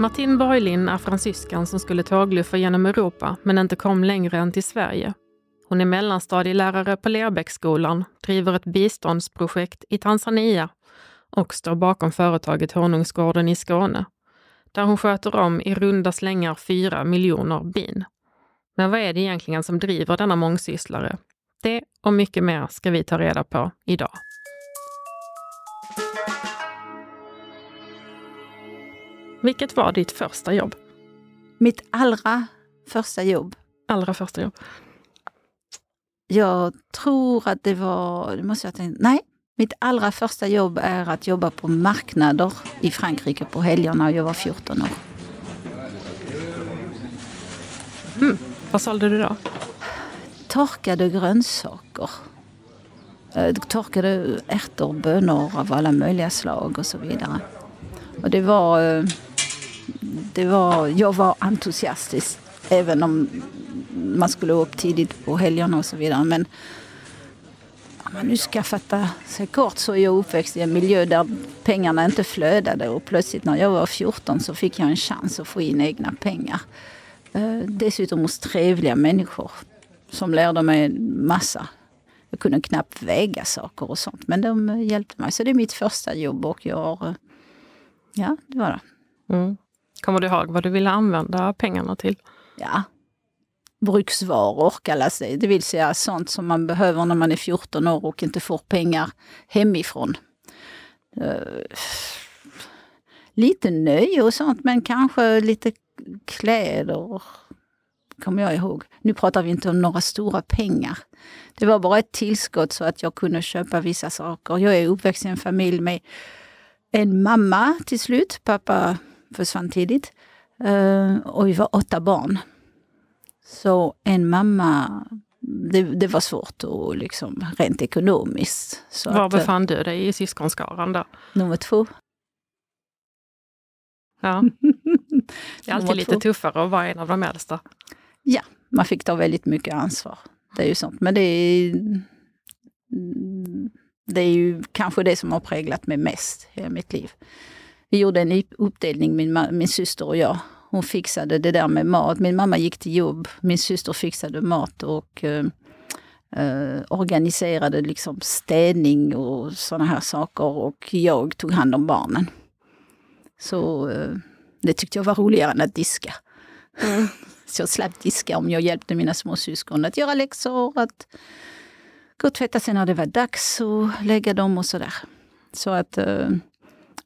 Martin Borglin är fransyskan som skulle tågluffa genom Europa men inte kom längre än till Sverige. Hon är mellanstadielärare på Lerbäcksskolan, driver ett biståndsprojekt i Tanzania och står bakom företaget Honungsgården i Skåne, där hon sköter om i runda slängar fyra miljoner bin. Men vad är det egentligen som driver denna mångsysslare? Det och mycket mer ska vi ta reda på idag. Vilket var ditt första jobb? Mitt allra första jobb? Allra första jobb? Jag tror att det var, det måste jag tänka, nej, mitt allra första jobb är att jobba på marknader i Frankrike på helgerna när jag var 14 år. Mm. Vad sålde du då? Torkade grönsaker. Eh, torkade ärtor, bönor av alla möjliga slag och så vidare. Och det var, eh, det var, jag var entusiastisk även om man skulle upp tidigt på helgerna och så vidare. Men om man nu ska fatta sig kort så är jag uppväxt i en miljö där pengarna inte flödade och plötsligt när jag var 14 så fick jag en chans att få in egna pengar. Eh, dessutom hos trevliga människor som lärde mig massa. Jag kunde knappt väga saker och sånt men de hjälpte mig. Så det är mitt första jobb och jag har eh, Ja, det var det. Mm. Kommer du ihåg vad du ville använda pengarna till? Ja, bruksvaror kallas det. Det vill säga sånt som man behöver när man är 14 år och inte får pengar hemifrån. Uh, lite nöje och sånt men kanske lite kläder kommer jag ihåg. Nu pratar vi inte om några stora pengar. Det var bara ett tillskott så att jag kunde köpa vissa saker. Jag är uppväxt i en familj med en mamma till slut. Pappa försvann tidigt. Uh, och vi var åtta barn. Så en mamma, det, det var svårt och liksom rent ekonomiskt. Så Var att, eh, befann du dig i syskonskaran då? Nummer två. Ja. Det är alltid lite tuffare att vara en av de äldsta. Ja, man fick ta väldigt mycket ansvar. Det är ju sånt. Men det är det är ju kanske det som har präglat mig mest i mitt liv. Vi gjorde en uppdelning, min, min syster och jag. Hon fixade det där med mat. Min mamma gick till jobb, min syster fixade mat och eh, eh, organiserade liksom städning och sådana här saker. Och jag tog hand om barnen. Så eh, det tyckte jag var roligare än att diska. Mm. Så jag slapp diska om jag hjälpte mina småsyskon att göra läxor, att gå och tvätta sig när det var dags och lägga dem och sådär. Så att uh,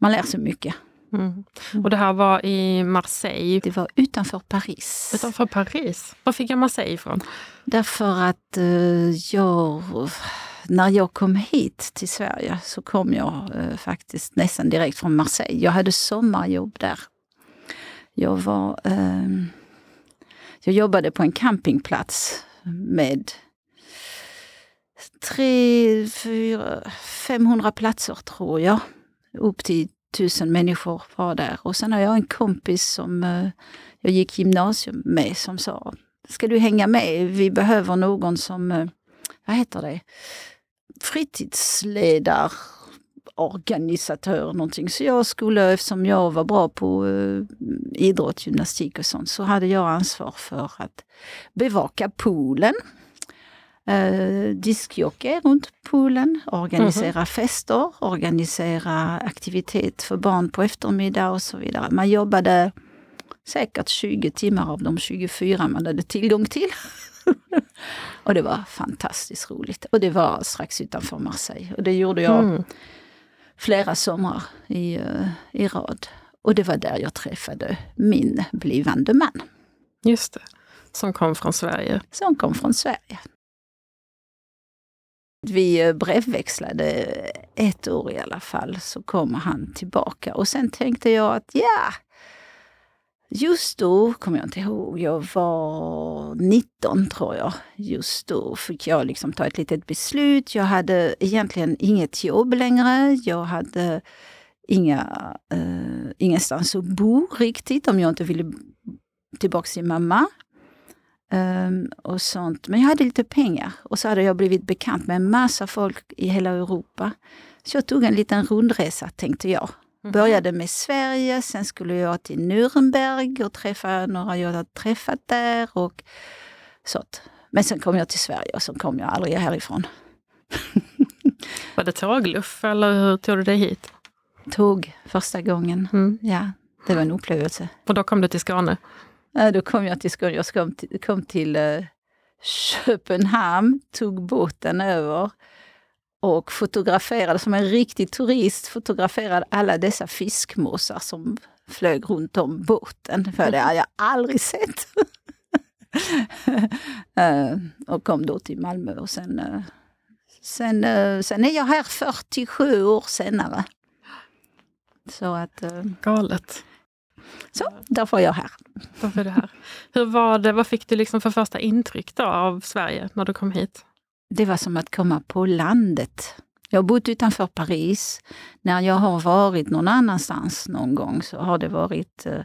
man lär sig mycket. Mm. Och det här var i Marseille? Det var utanför Paris. Utanför Paris? Var fick jag Marseille ifrån? Därför att uh, jag, när jag kom hit till Sverige så kom jag uh, faktiskt nästan direkt från Marseille. Jag hade sommarjobb där. Jag var... Uh, jag jobbade på en campingplats med tre, fyra, 500 platser tror jag. Upp till tusen människor var där. Och sen har jag en kompis som uh, jag gick gymnasium med som sa, ska du hänga med? Vi behöver någon som, uh, vad heter det, fritidsledare organisatör någonting. Så jag skulle, eftersom jag var bra på eh, idrott, gymnastik och sånt, så hade jag ansvar för att bevaka poolen eh, diskjockey runt poolen, organisera mm -hmm. fester, organisera aktivitet för barn på eftermiddag och så vidare. Man jobbade säkert 20 timmar av de 24 man hade tillgång till. och det var fantastiskt roligt. Och det var strax utanför Marseille. Och det gjorde jag mm. flera somrar i, uh, i rad. Och det var där jag träffade min blivande man. Just det, som kom från Sverige. Som kom från Sverige. Vi brevväxlade ett år i alla fall, så kommer han tillbaka. Och sen tänkte jag att ja, just då kommer jag inte ihåg, jag var 19 tror jag. Just då fick jag liksom ta ett litet beslut. Jag hade egentligen inget jobb längre. Jag hade inga, uh, ingenstans att bo riktigt om jag inte ville tillbaka till mamma. Um, och sånt. Men jag hade lite pengar och så hade jag blivit bekant med en massa folk i hela Europa. Så jag tog en liten rundresa tänkte jag. Mm. Började med Sverige, sen skulle jag till Nürnberg och träffa några jag hade träffat där. Och sånt. Men sen kom jag till Sverige och så kom jag aldrig härifrån. Var det tågluff eller hur tog du dig hit? Tåg första gången, mm. ja. Det var en upplevelse. Och då kom du till Skåne? Då kom jag till Skåne. Jag kom till, kom till eh, Köpenhamn, tog båten över och fotograferade som en riktig turist, fotograferade alla dessa fiskmåsar som flög runt om båten. För det har jag aldrig sett. Eh, och kom då till Malmö och sen, eh, sen, sen är jag här 47 år senare. Så att... Galet. Så, därför är jag här. Därför är du här. Hur var det, vad fick du liksom för första intryck då av Sverige när du kom hit? Det var som att komma på landet. Jag har bott utanför Paris. När jag har varit någon annanstans någon gång så har det varit eh,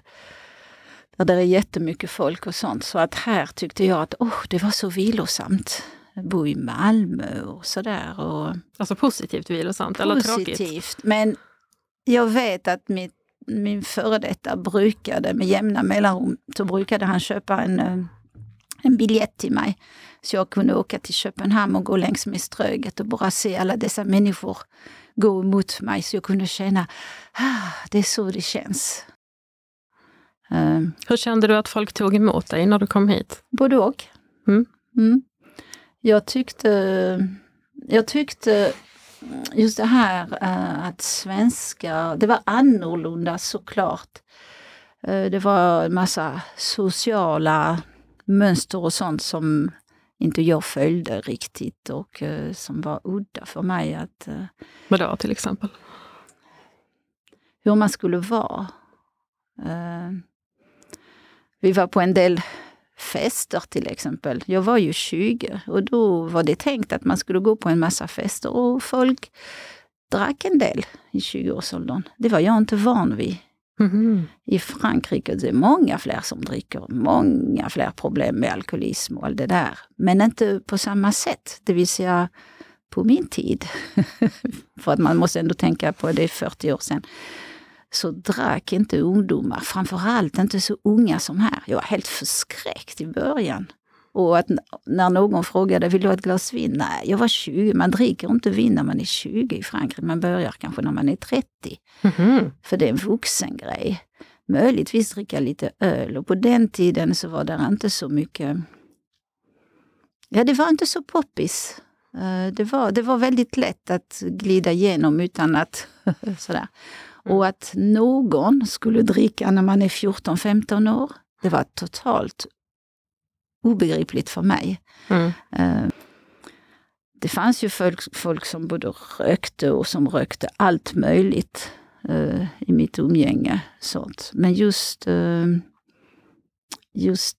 där det är jättemycket folk och sånt. Så att här tyckte jag att oh, det var så vilosamt. Bo i Malmö och sådär. Och alltså positivt vilosamt positivt, eller tråkigt? Positivt, men jag vet att mitt min före detta brukade med jämna mellanrum, så brukade han köpa en, eh, en biljett till mig. Så jag kunde åka till Köpenhamn och gå längs med Ströget och bara se alla dessa människor gå mot mig. Så jag kunde känna, ah, det är så det känns. Um, Hur kände du att folk tog emot dig när du kom hit? Både och. Mm. Mm. Jag tyckte, jag tyckte just det här uh, att svenskar, det var annorlunda såklart. Uh, det var en massa sociala mönster och sånt som inte jag följde riktigt och uh, som var udda för mig. att... Vadå till exempel? Hur man skulle vara. vi var på en del fester till exempel. Jag var ju 20 och då var det tänkt att man skulle gå på en massa fester och folk drack en del i 20-årsåldern. Det var jag inte van vid. Mm. I Frankrike det är många fler som dricker, många fler problem med alkoholism och allt det där. Men inte på samma sätt, det vill säga på min tid. För att man måste ändå tänka på det är 40 år sedan så drack inte ungdomar, framförallt inte så unga som här. Jag var helt förskräckt i början. Och att när någon frågade, vill du ha ett glas vin? Nej, jag var 20. Man dricker inte vin när man är 20 i Frankrike. Man börjar kanske när man är 30. Mm -hmm. För det är en vuxengrej. Möjligtvis dricka lite öl och på den tiden så var det inte så mycket... Ja, det var inte så poppis. Eh, det var, det var väldigt lätt att glida igenom utan att sådär. Mm. Och att någon skulle dricka när man är 14-15 år, det var totalt obegripligt för mig. Mm. Eh, det fanns ju folk, folk, som både rökte och som rökte allt möjligt uh, i mitt umgänge. Sånt. Men just, uh, just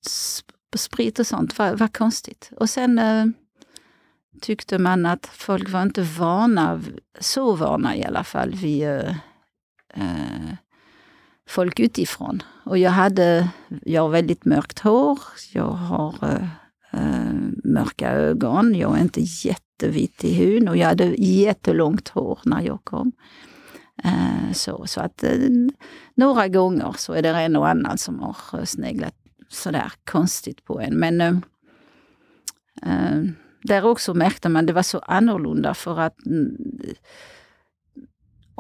sprit och sånt var, var konstigt. Och sen tyckte man att folk var inte vana, så vana i alla fall, vid eh, folk utifrån. Och jag hade, jag har väldigt mörkt hår, jag har eh, eh mörka ögon, jag är inte jättevit i huden och jag hade jättelångt hår när jag kom. Eh, så, så att eh, några gånger så är det en och annan som har sneglat sådär konstigt på en. Men eh, eh där också märkte man det var så annorlunda för att mm,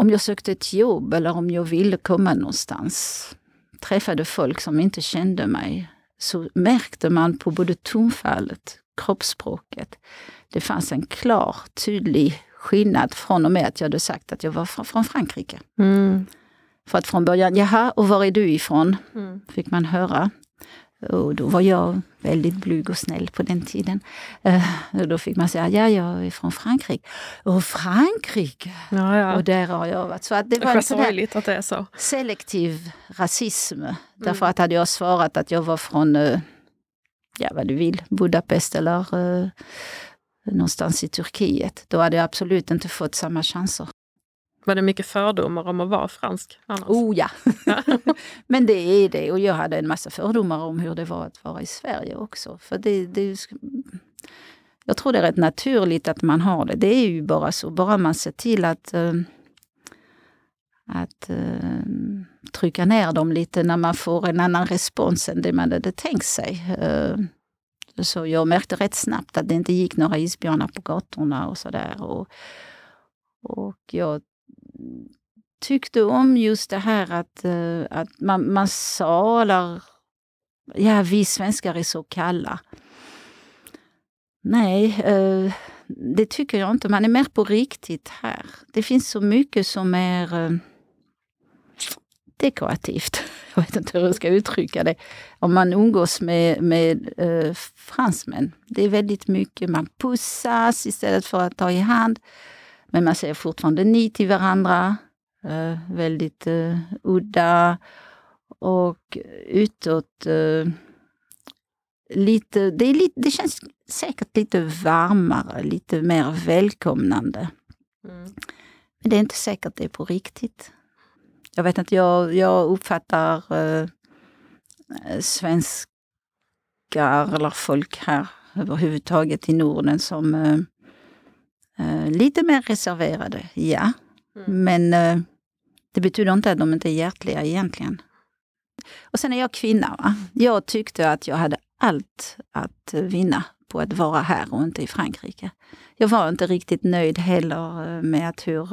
om jag sökte ett jobb eller om jag ville komma någonstans, träffade folk som inte kände mig, så märkte man på både tonfallet, kroppsspråket, det fanns en klar, tydlig skillnad från och med att jag hade sagt att jag var från Frankrike. Mm. För att från början, jaha, och var är du ifrån? Mm. Fick man höra. Och då var jag väldigt blyg och snäll på den tiden. Uh, då fick man säga, ja, jag är från Frankrike. Och Frankrike! Ja, ja. Och där har jag varit. Så att det var en sån att det är så. selektiv rasism. Mm. Därför att hade jag svarat att jag var från, uh, ja vad du vill, Budapest eller uh, någonstans i Turkiet, då hade jag absolut inte fått samma chanser. Var det mycket fördomar om att vara fransk? Annars? Oh ja, men det är det. Och jag hade en massa fördomar om hur det var att vara i Sverige också. För det, det, jag tror det är rätt naturligt att man har det. Det är ju bara så, bara man ser till att, äh, att uh, trycka ner dem lite när man får en annan respons än det man hade tänkt sig. Uh, så jag märkte rätt snabbt att det inte gick några isbjörnar på gatorna och sådär. Och, och jag tyckte om just det här att, uh, att man, man sa, eller ja, vi svenskar är så kalla. Nej, uh, det tycker jag inte. Man är mer på riktigt här. Det finns så mycket som är uh, dekorativt. Jag vet inte hur jag ska uttrycka det. Om man umgås med, med uh, fransmän. Det är väldigt mycket, man pussas istället för att ta i hand. Men man säger fortfarande ni till varandra. Uh, väldigt uh, udda. Och utåt lite, det, är lite, det känns säkert lite varmare, lite mer välkomnande. Mm. Men det är inte säkert det är på riktigt. Jag vet inte, jag, jag uppfattar eh, svenskar eller folk här överhuvudtaget i Norden som eh, lite mer reserverade, ja. Mm. Men eh, det betyder inte att de inte är hjärtliga egentligen. Och sen är jag kvinna. Va? Jag tyckte att jag hade allt att vinna på att vara här och inte i Frankrike. Jag var inte riktigt nöjd heller eh, med att hur,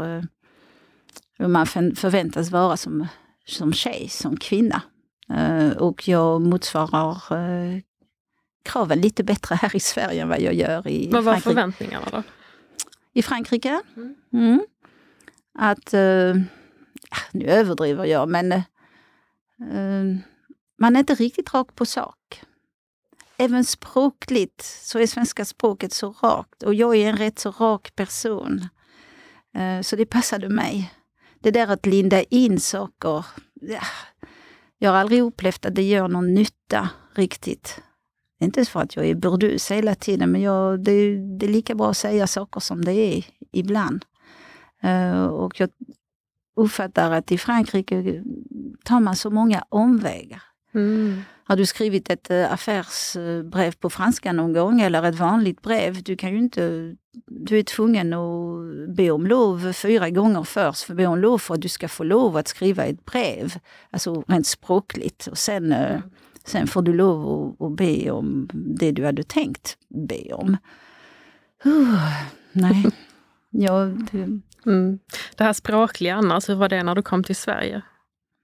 hur man förväntas vara som, som tjej, som kvinna. Och jag motsvarar kraven lite bättre här i Sverige än vad jag gör i Vad var Frankrike. förväntningarna då? I Frankrike? Mm. Mm. Att, nu överdriver jag, men man är inte riktigt rak på sak även språkligt så är svenska språket så rakt och jag är en rätt så rak person. Eh, så det passade mig. Det där att linda in saker, ja, jag har aldrig upplevt att det gör någon nytta riktigt. Inte för att jag är burdus hela tiden, men jag, det, det, är lika bra att säga saker som det är ibland. Uh, och jag uppfattar att i Frankrike tar man så många omvägar. Mm. Har du skrivit ett äh, affärsbrev på franska någon gång eller ett vanligt brev, du kan ju inte... Du är tvungen att be om lov fyra gånger först, för be om lov för att du ska få lov att skriva ett brev. Alltså rent språkligt. Och sen, mm. Sen får du lov att, att be om det du hade tänkt be om. Uh, nej. Ja, det... Mm. det här språkliga annars, hur var det när du kom till Sverige?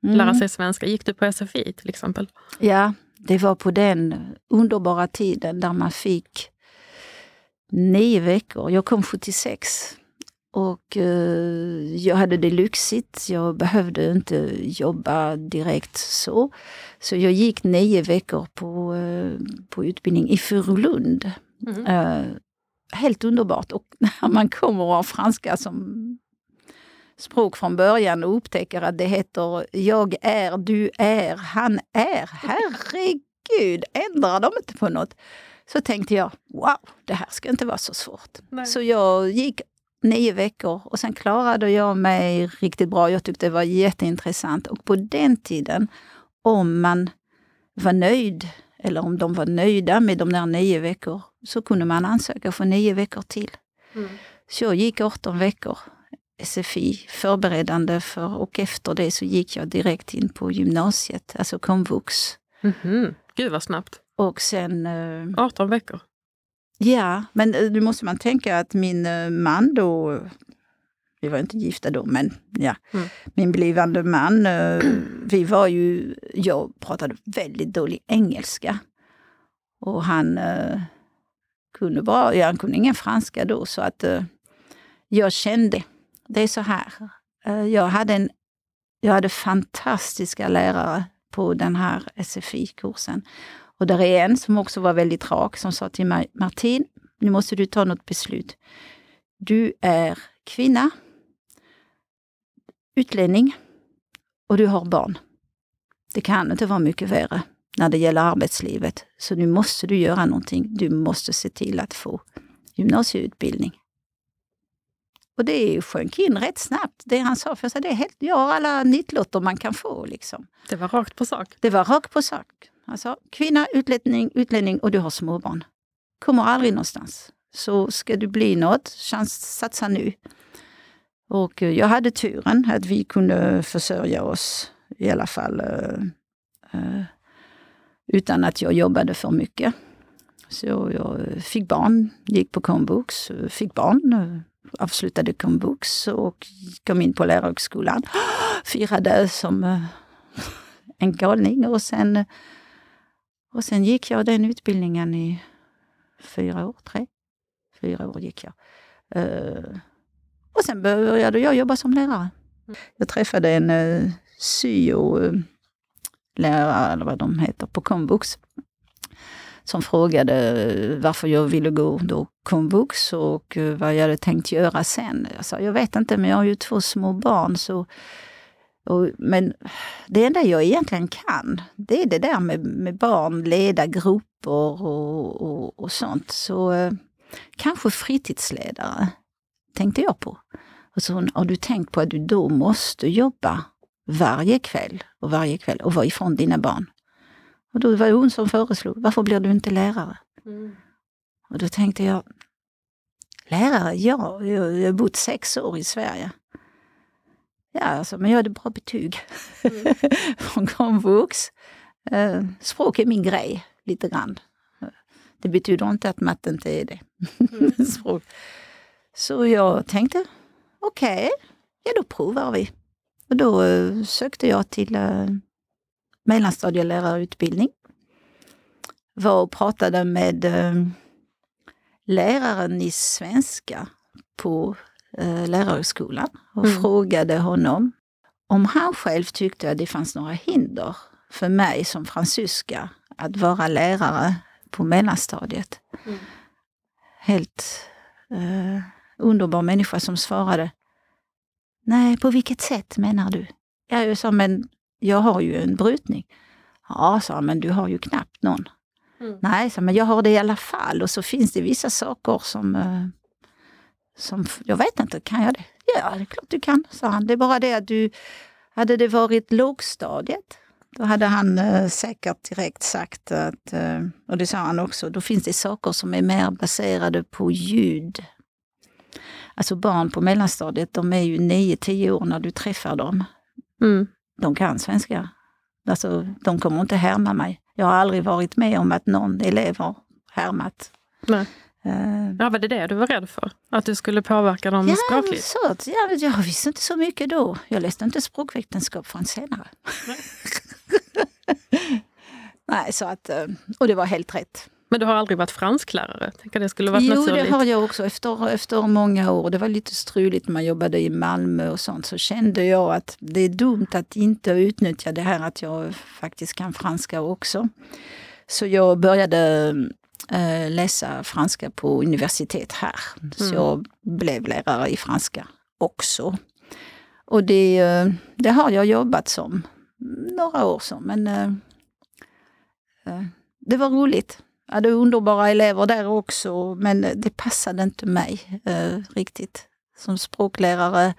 mm. lära sig svenska. Gick du på SFI till exempel? Ja, det var på den underbara tiden där man fick nio veckor. Jag kom 76 och uh, jag hade det lyxigt. Jag behövde inte jobba direkt så. Så jag gick nio veckor på, uh, på utbildning i Furulund. Mm. Uh, helt underbart. Och när man kommer och har franska som språk från början och upptäcker att det heter jag är, du är, han är. Herregud, ändrar de inte på något? Så tänkte jag, wow, det här ska inte vara så svårt. Nej. Så jag gick nio veckor och sen klarade jag mig riktigt bra. Jag tyckte det var jätteintressant. Och på den tiden, om man var nöjd eller om de var nöjda med de där nio veckor så kunde man ansöka för nio veckor till. Mm. Så jag gick 18 veckor SFI förberedande för och efter det så gick jag direkt in på gymnasiet, alltså komvux. Mm -hmm. Gud vad snabbt! Och sen... 18 eh, veckor? Ja, men eh, nu måste man tänka att min eh, man då, vi var inte gifta då, men ja, mm. min blivande man, vi var ju, jag pratade väldigt dålig engelska. Och han kunde bara, ja, han kunde ingen franska då, så att jag kände det är så här. Eh, jag hade, en, jag hade fantastiska lärare på den här SFI-kursen. Och där är en som också var väldigt rak som sa till mig, Martin, nu måste du ta något beslut. Du är kvinna, utlänning och du har barn. Det kan inte vara mycket värre när det gäller arbetslivet. Så nu måste du göra någonting. Du måste se till att få gymnasieutbildning. Och det sjönk in rätt snabbt, det han sa. För sa, det är helt, jag har alla nitlotter man kan få. Liksom. Det var rakt på sak. Det var rakt på sak. Alltså, kvinna, utlänning, utlänning och du har småbarn. Kommer aldrig någonstans. Så ska du bli något, chans, satsa nu. Och eh, jag hade turen att vi kunde försörja oss i alla fall uh, utan att jag jobbade för mycket. Så jag fick barn, gick på komvux, fick barn, avslutade komvux och kom in på lärarhögskolan. Firade som en galning och sen, och sen gick jag den utbildningen i fyra år, tre, fyra år gick jag. Uh, och sen började jag jobba som lärare. Jag träffade en uh, syo-lärare, eller vad de heter, på komvux. Som frågade eh, varför jag ville gå då komvux och uh, vad jag hade tänkt göra sen. Jag sa, jag vet inte, men jag har ju två små barn så och, men det enda jag egentligen kan, det är det där med, med barn, leda grupper och, och, och sånt. Så eh, kanske fritidsledare, tänkte jag på. Och så har du tänkt på att du då måste jobba varje kväll och varje kväll och vara ifrån dina barn? Och då var det hon som föreslog, varför blir du inte lärare? Mm. Och då tänkte jag, lärare? Ja, jag har bott sex år i Sverige. Ja, alltså, men jag hade bra betyg mm. från komvux. Eh, språk är min grej, lite grann. Det betyder inte att matte inte är det. Mm. språk. Så jag tänkte, okej, okay, ja då provar vi. Och då uh, sökte jag till uh, mellanstadielärarutbildning. Var och pratade med uh, läraren i svenska på uh, lärarhögskolan och mm. frågade honom om han själv tyckte att det fanns några hinder för mig som fransyska att vara lärare på mellanstadiet. Mm. Helt uh, underbar människa som svarade Nej, på vilket sätt menar du? Jag sa, men jag har ju en brytning. Ja, sa men du har ju knappt någon. Mm. Nej, sa men jag har det i alla fall och så finns det vissa saker som, uh, som jag vet inte, kan jag det? Ja, det är klart du kan, sa han. Det är bara det att du, hade det varit lågstadiet, då hade han uh, säkert direkt sagt att, uh, och det sa han också, då finns det saker som är mer baserade på ljud Alltså barn på mellanstadiet, de är ju 9-10 år när du träffar dem. Mm. De kan svenska. Alltså, de kommer inte härma mig. Jag har aldrig varit med om att någon elev har härmat. Nej. Uh, ja, var det det du var rädd för? Att du skulle påverka dem ja, språkligt? Så, ja, jag visste inte så mycket då. Jag läste inte språkvetenskap förrän senare. Nej. Nej, så att, eh, och det var helt rätt. Men du har aldrig varit fransklärare? Tänker det skulle varit jo, naturligt. det har jag också. Efter, efter många år, det var lite struligt när man jobbade i Malmö och sånt, så kände jag att det är dumt att inte utnyttja det här att jag faktiskt kan franska också. Så jag började äh, läsa franska på universitet här. Mm. Så jag blev lärare i franska också. Och det, eh, det har jag jobbat som några år som, men äh, det var roligt hade underbara elever där också, men det passade inte mig eh, riktigt. Som språklärare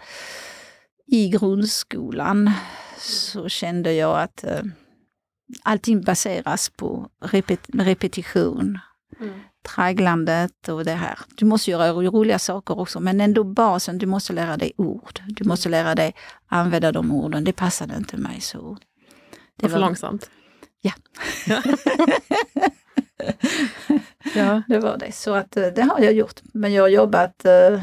i grundskolan så kände jag att eh, allting baseras på repet repetition. Mm. Tragglandet och det här. Du måste göra roliga saker också, men ändå basen, du måste lära dig ord. Du måste lära dig använda de orden. Det passade inte mig så. Det var för långsamt? Ja. ja, det var det. Så att eh, det har jag gjort. Men jag har jobbat eh,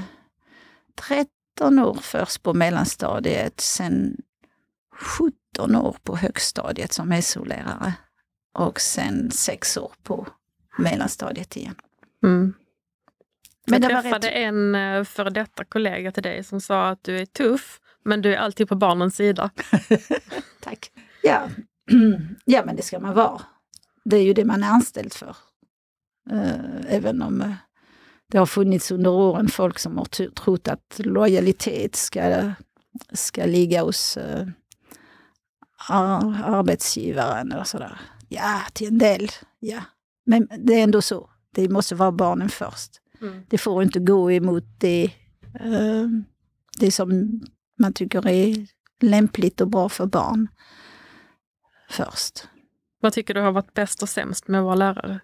13 år först på mellanstadiet, sen 17 år på högstadiet som SO-lärare och sen 6 år på mellanstadiet igen. Mm. Men jag träffade rätt... en eh, före detta kollega till dig som sa att du är tuff, men du är alltid på barnens sida. Tack. Ja. ja, men det ska man vara. Det är ju det man är anställd för. Eh, även om eh, det har funnits under åren folk som har trott att lojalitet ska, ska ligga hos arbetsgivaren eller sådär. Ja, till en del, ja. Men det är ändå så. Det måste vara barnen först. Mm. Det får inte gå emot det, uh, det som man tycker är lämpligt och bra för barn först. Vad tycker du har varit bäst och sämst med att vara lärare?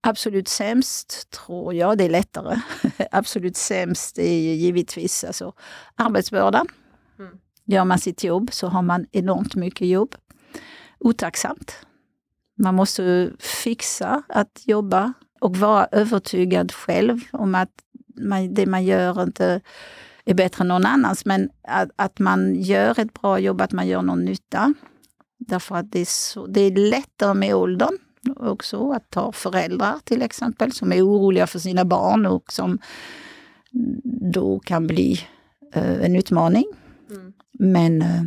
Absolut sämst tror jag, det är lättare. Absolut sämst är givetvis alltså, arbetsbördan. Mm. Gör man sitt jobb så har man enormt mycket jobb. Otacksamt. Man måste fixa att jobba och vara övertygad själv om att man, det man gör inte är bättre än någon annans, men att, att man gör ett bra jobb, att man gör någon nytta. Därför att det är, så, det är lättare med åldern också att ha föräldrar till exempel som är oroliga för sina barn och som då kan bli eh, en utmaning. Mm. Men eh,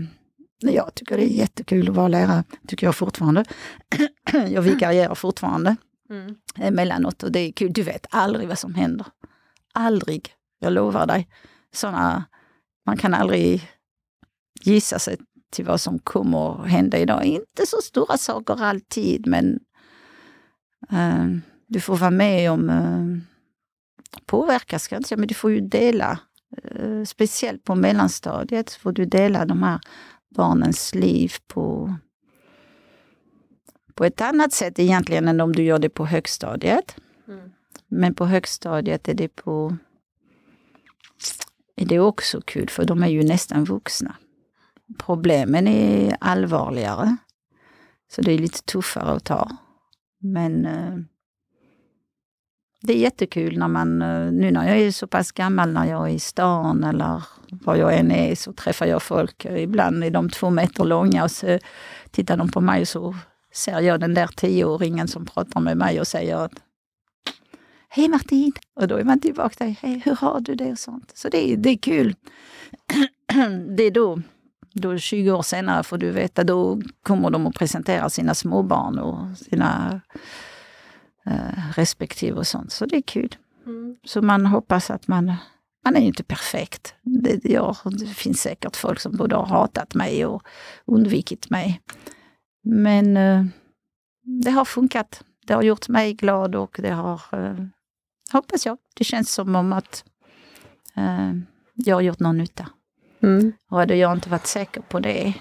jag tycker det är jättekul att vara lärare, tycker jag fortfarande. jag vikarierar fortfarande mm. emellanåt och det är kul. Du vet aldrig vad som händer. Aldrig, jag lovar dig. Såna, man kan aldrig gissa sig till vad som kommer att hända idag. Inte så stora saker alltid, men uh, du får vara med om uh, påverka, ska jag inte säga, men du får ju dela. Uh, speciellt på mellanstadiet får du dela de här barnens liv på, på ett annat sätt egentligen än om du gör det på högstadiet. Mm. Men på högstadiet är det på är det också kul för de är ju nästan vuxna. Problemen är allvarligare. Så det är lite tuffare att ta. Men eh, det är jättekul när man, eh, nu när jag är så pass gammal, när jag är i stan eller var jag än är, så träffar jag folk. Eh, ibland är de två meter långa och så tittar de på mig och så ser jag den där tioåringen som pratar med mig och säger att Hej Martin! Och då är man tillbaka där. Hej, hur har du det? och sånt. Så det är, det är kul. det är då, då 20 år senare får du veta, då kommer de att presentera sina småbarn och sina respektive och sånt. Så det är kul. Mm. Så man hoppas att man man är ju inte perfekt. Det, jag, det finns säkert folk som både har hatat mig och undvikit mig. Men eh, det har funkat. Det har gjort mig glad och det har eh, hoppas jag. Det känns som om att eh, jag har gjort någon nytta. Mm. Och hade jag inte varit säker på det,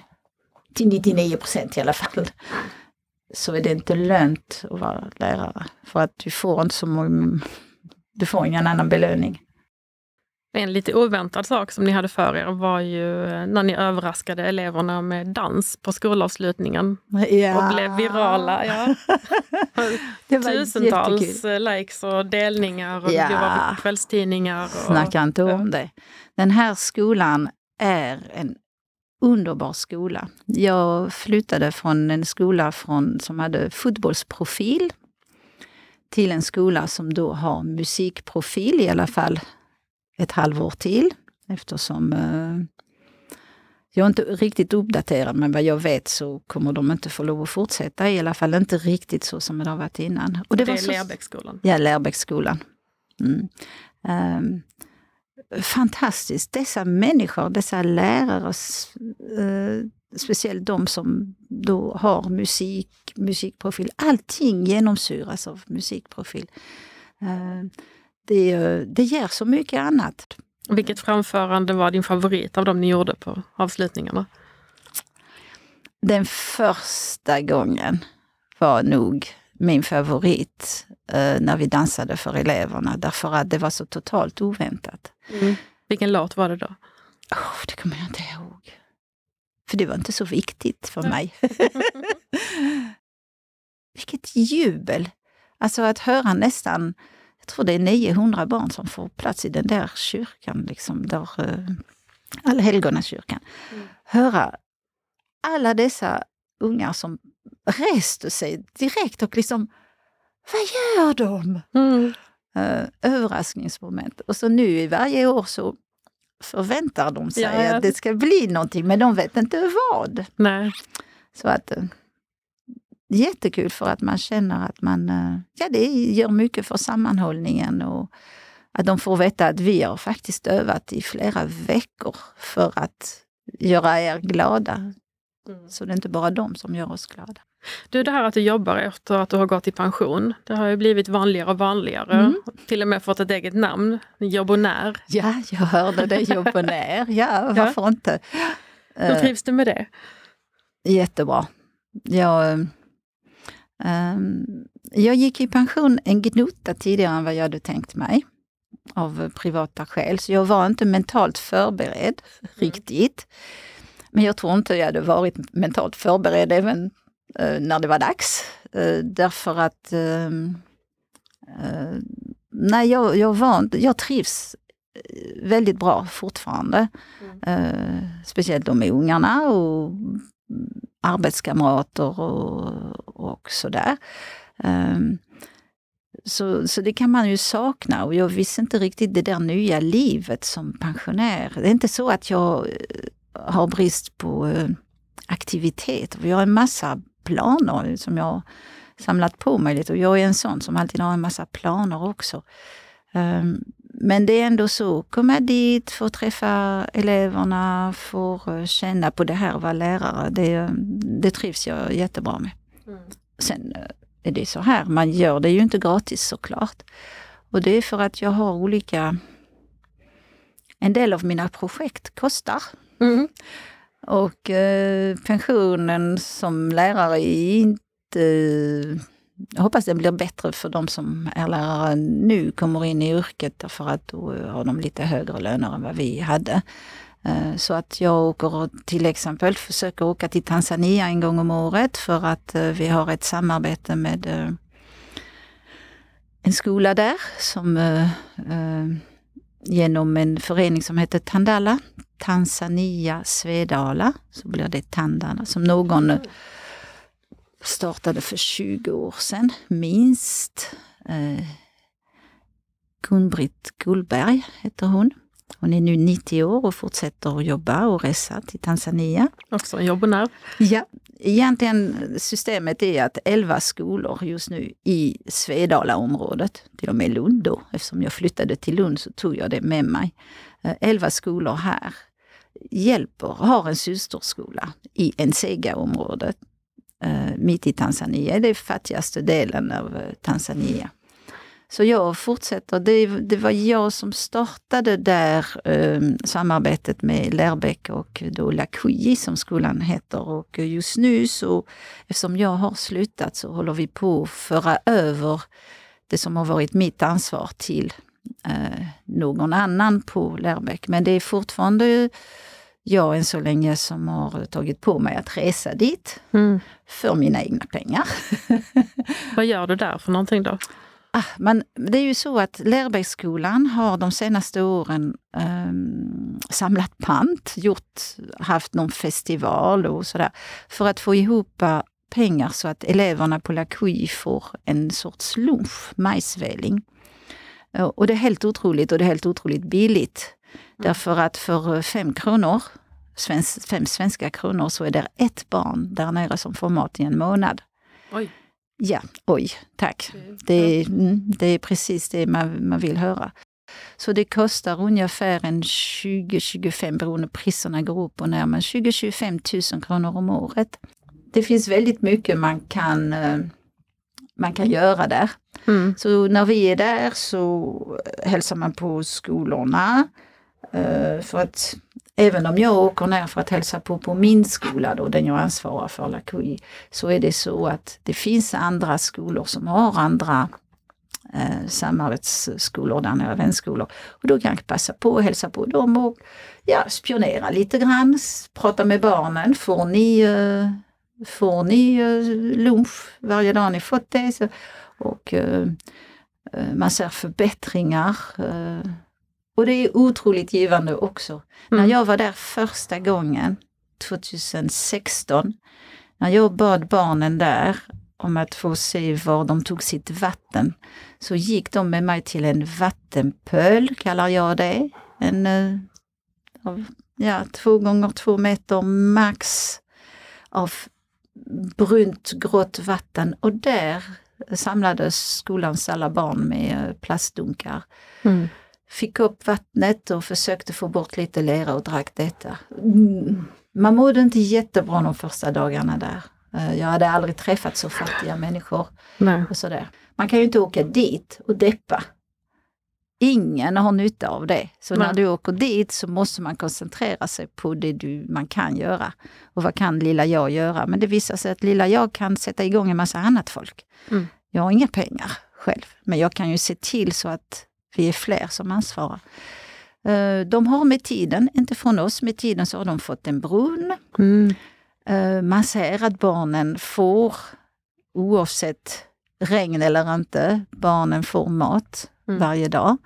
till 99 procent i alla fall, så är det inte lönt att vara lärare. För att du får inte så många, du får ingen annan belöning. En lite oväntad sak som ni hade för er var ju eh, när ni överraskade eleverna med dans på skolavslutningen. Ja. Och blev virala. Ja. Tusentals jättekul. likes och delningar och ja. det var kvällstidningar. Och, Snacka inte om det. Den här skolan är en underbar skola. Jag flyttade från en skola från, som hade fotbollsprofil till en skola som då har musikprofil, i alla fall ett halvår till eftersom eh, jag är inte riktigt uppdaterad, men vad jag vet så kommer de inte få lov att fortsätta, i alla fall inte riktigt så som det har varit innan. Och det, det är Lärbäcksskolan? Ja, Lärbäcksskolan. Mm. Um, fantastiskt, dessa människor, dessa lärare, uh, speciellt de som då har musik, musikprofil, allting genomsyras av musikprofil. Uh, det, det ger så mycket annat. Vilket framförande var din favorit av de ni gjorde på avslutningarna? Den första gången var nog min favorit eh, när vi dansade för eleverna därför att det var så totalt oväntat. Mm. Vilken låt var det då? Oh, det kommer jag inte ihåg. För det var inte så viktigt för mig. Vilket jubel! Alltså att höra nästan jag tror det är 900 barn som får plats i den där kyrkan, liksom, där, uh, Allhelgonakyrkan. Mm. Höra alla dessa ungar som reste sig direkt och liksom, vad gör de? Mm. Uh, överraskningsmoment. Och så nu i varje år så förväntar de sig ja, att det ska bli någonting, men de vet inte vad. Nej. Så att uh, jättekul för att man känner att man, eh, ja det gör mycket för sammanhållningen och att de får veta att vi har faktiskt övat i flera veckor för att göra er glada. Mm. Så det är inte bara de som gör oss glada. Du, det här att du jobbar efter att du har gått i pension, det har ju blivit vanligare och vanligare. Mm. Till och med fått ett eget namn, Jobbonär. Ja, jag hörde det, Jobbonär. Ja, varför ja. inte? Hur trivs du med det? Jättebra. Jag Um, jag gick i pension en gnutta tidigare än vad jag hade tänkt mig av privata skäl, så jag var inte mentalt förberedd mm. riktigt. Men jag tror inte jag hade varit mentalt förberedd även uh, när det var dags. Uh, därför att uh, nej, jag, jag, var jag trivs väldigt bra fortfarande. Mm. speciellt då med ungarna och arbetskamrater och, och sådär. Um, så, så det kan man ju sakna och jag visste inte riktigt det där nya livet som pensionär. Det är inte så att jag eh, har brist på uh, aktivitet. Vi har en massa planer som jag samlat på mig lite och jag är en sån som alltid har en massa planer också. Um, men det är ändå så, komma dit, få träffa eleverna, få eh, känna på det här vara lärare. Det, det trivs jag jättebra med. Mm. Sen är det så här, man gör det ju inte gratis såklart. Och det är för att jag har olika... En del av mina projekt kostar. Mm. Och eh, pensionen som lärare är inte... Jag hoppas det blir bättre för de som är lärare nu, kommer in i yrket, därför att då har de lite högre löner än vad vi hade. Eh, så att jag åker till exempel, försöker åka till Tanzania en gång om året för att eh, vi har ett samarbete med eh, en skola där som genom en förening som heter Tandala, Tanzania Svedala, så blir det Tandala, som någon startade för 20 år sedan, minst. Gun-Britt Gullberg heter hon. Hon är nu 90 år och fortsätter att jobba och resa till Tanzania. Också en jobbonär. Ja, egentligen systemet är att 11 skolor just nu i Svedalaområdet, till och med Lund då, eftersom jag flyttade till Lund så tog jag det med mig. 11 eh, skolor här hjälper, har en systerskola i Ensega-området eh, mitt i Tanzania, det fattigaste delen av eh, Tanzania. Så jag fortsätter. Det, det var jag som startade där eh, samarbetet med Lärbäck och då Lakuyi som skolan heter. Och just nu så, eftersom jag har slutat, så håller vi på att föra över det som har varit mitt ansvar till eh, någon annan på Lärbäck. Men det är fortfarande jag än så länge som har tagit på mig att resa dit mm. för mina egna pengar. Vad gör du där för någonting då? Ah, men det är ju så att Lärbäcksskolan har de senaste åren um, samlat pant, gjort, haft någon festival och sådär, för att få ihop pengar så att eleverna på Lakui får en sorts lunch, majsväling. Uh, och det är helt otroligt och det är helt otroligt billigt. Mm. Därför att för fem kronor, svensk, fem svenska kronor, så är det ett barn där nere som får mat i en månad. Oj. Ja, oj, tack. Det, är, mm, det är precis det man, man vill höra. Så det kostar ungefär en 20-25, beroende på priserna går upp och ner, men 20-25 000 kronor om året. Det finns väldigt mycket man kan, eh, man kan göra där. Mm. Så när vi är där så hälsar man på skolorna. Eh, för att även om jag åker ner för att hälsa på på min skola, då, den jag ansvarar för, Lakui, så är det så att det finns andra skolor som har andra eh, samarbetsskolor där nere, vänskolor. Och då kan jag passa på att hälsa på dem och ja, spionera lite grann, prata med barnen. Får ni, eh, får ni eh, lunch varje dag ni fått det? Så, och eh, eh man ser förbättringar och det är otroligt givande också. Mm. När jag var där första gången, 2016, när jag bad barnen där om att få se var de tog sitt vatten, så gick de med mig till en vattenpöl, kallar jag det. En, ja, två gånger två meter max av brunt grått vatten och där samlades skolans alla barn med eh, plastdunkar. Mm fick upp vattnet och försökte få bort lite lera och drack detta. Mm. Man mådde inte jättebra de första dagarna där. Eh, jag hade aldrig träffat så fattiga människor. Nej. Och sådär. Man kan ju inte åka dit och deppa ingen har nytta av det. Så Nej. när du åker dit så måste man koncentrera sig på det du, man kan göra. Och vad kan lilla jag göra? Men det visar sig att lilla jag kan sätta igång en massa annat folk. Mm. Jag har inga pengar själv, men jag kan ju se till så att vi är fler som ansvarar. Eh, De har med tiden, inte från oss, med tiden så har de fått en brunn. Mm. Eh, Man ser att barnen får, oavsett regn eller inte, barnen får mat Mm. varje dag.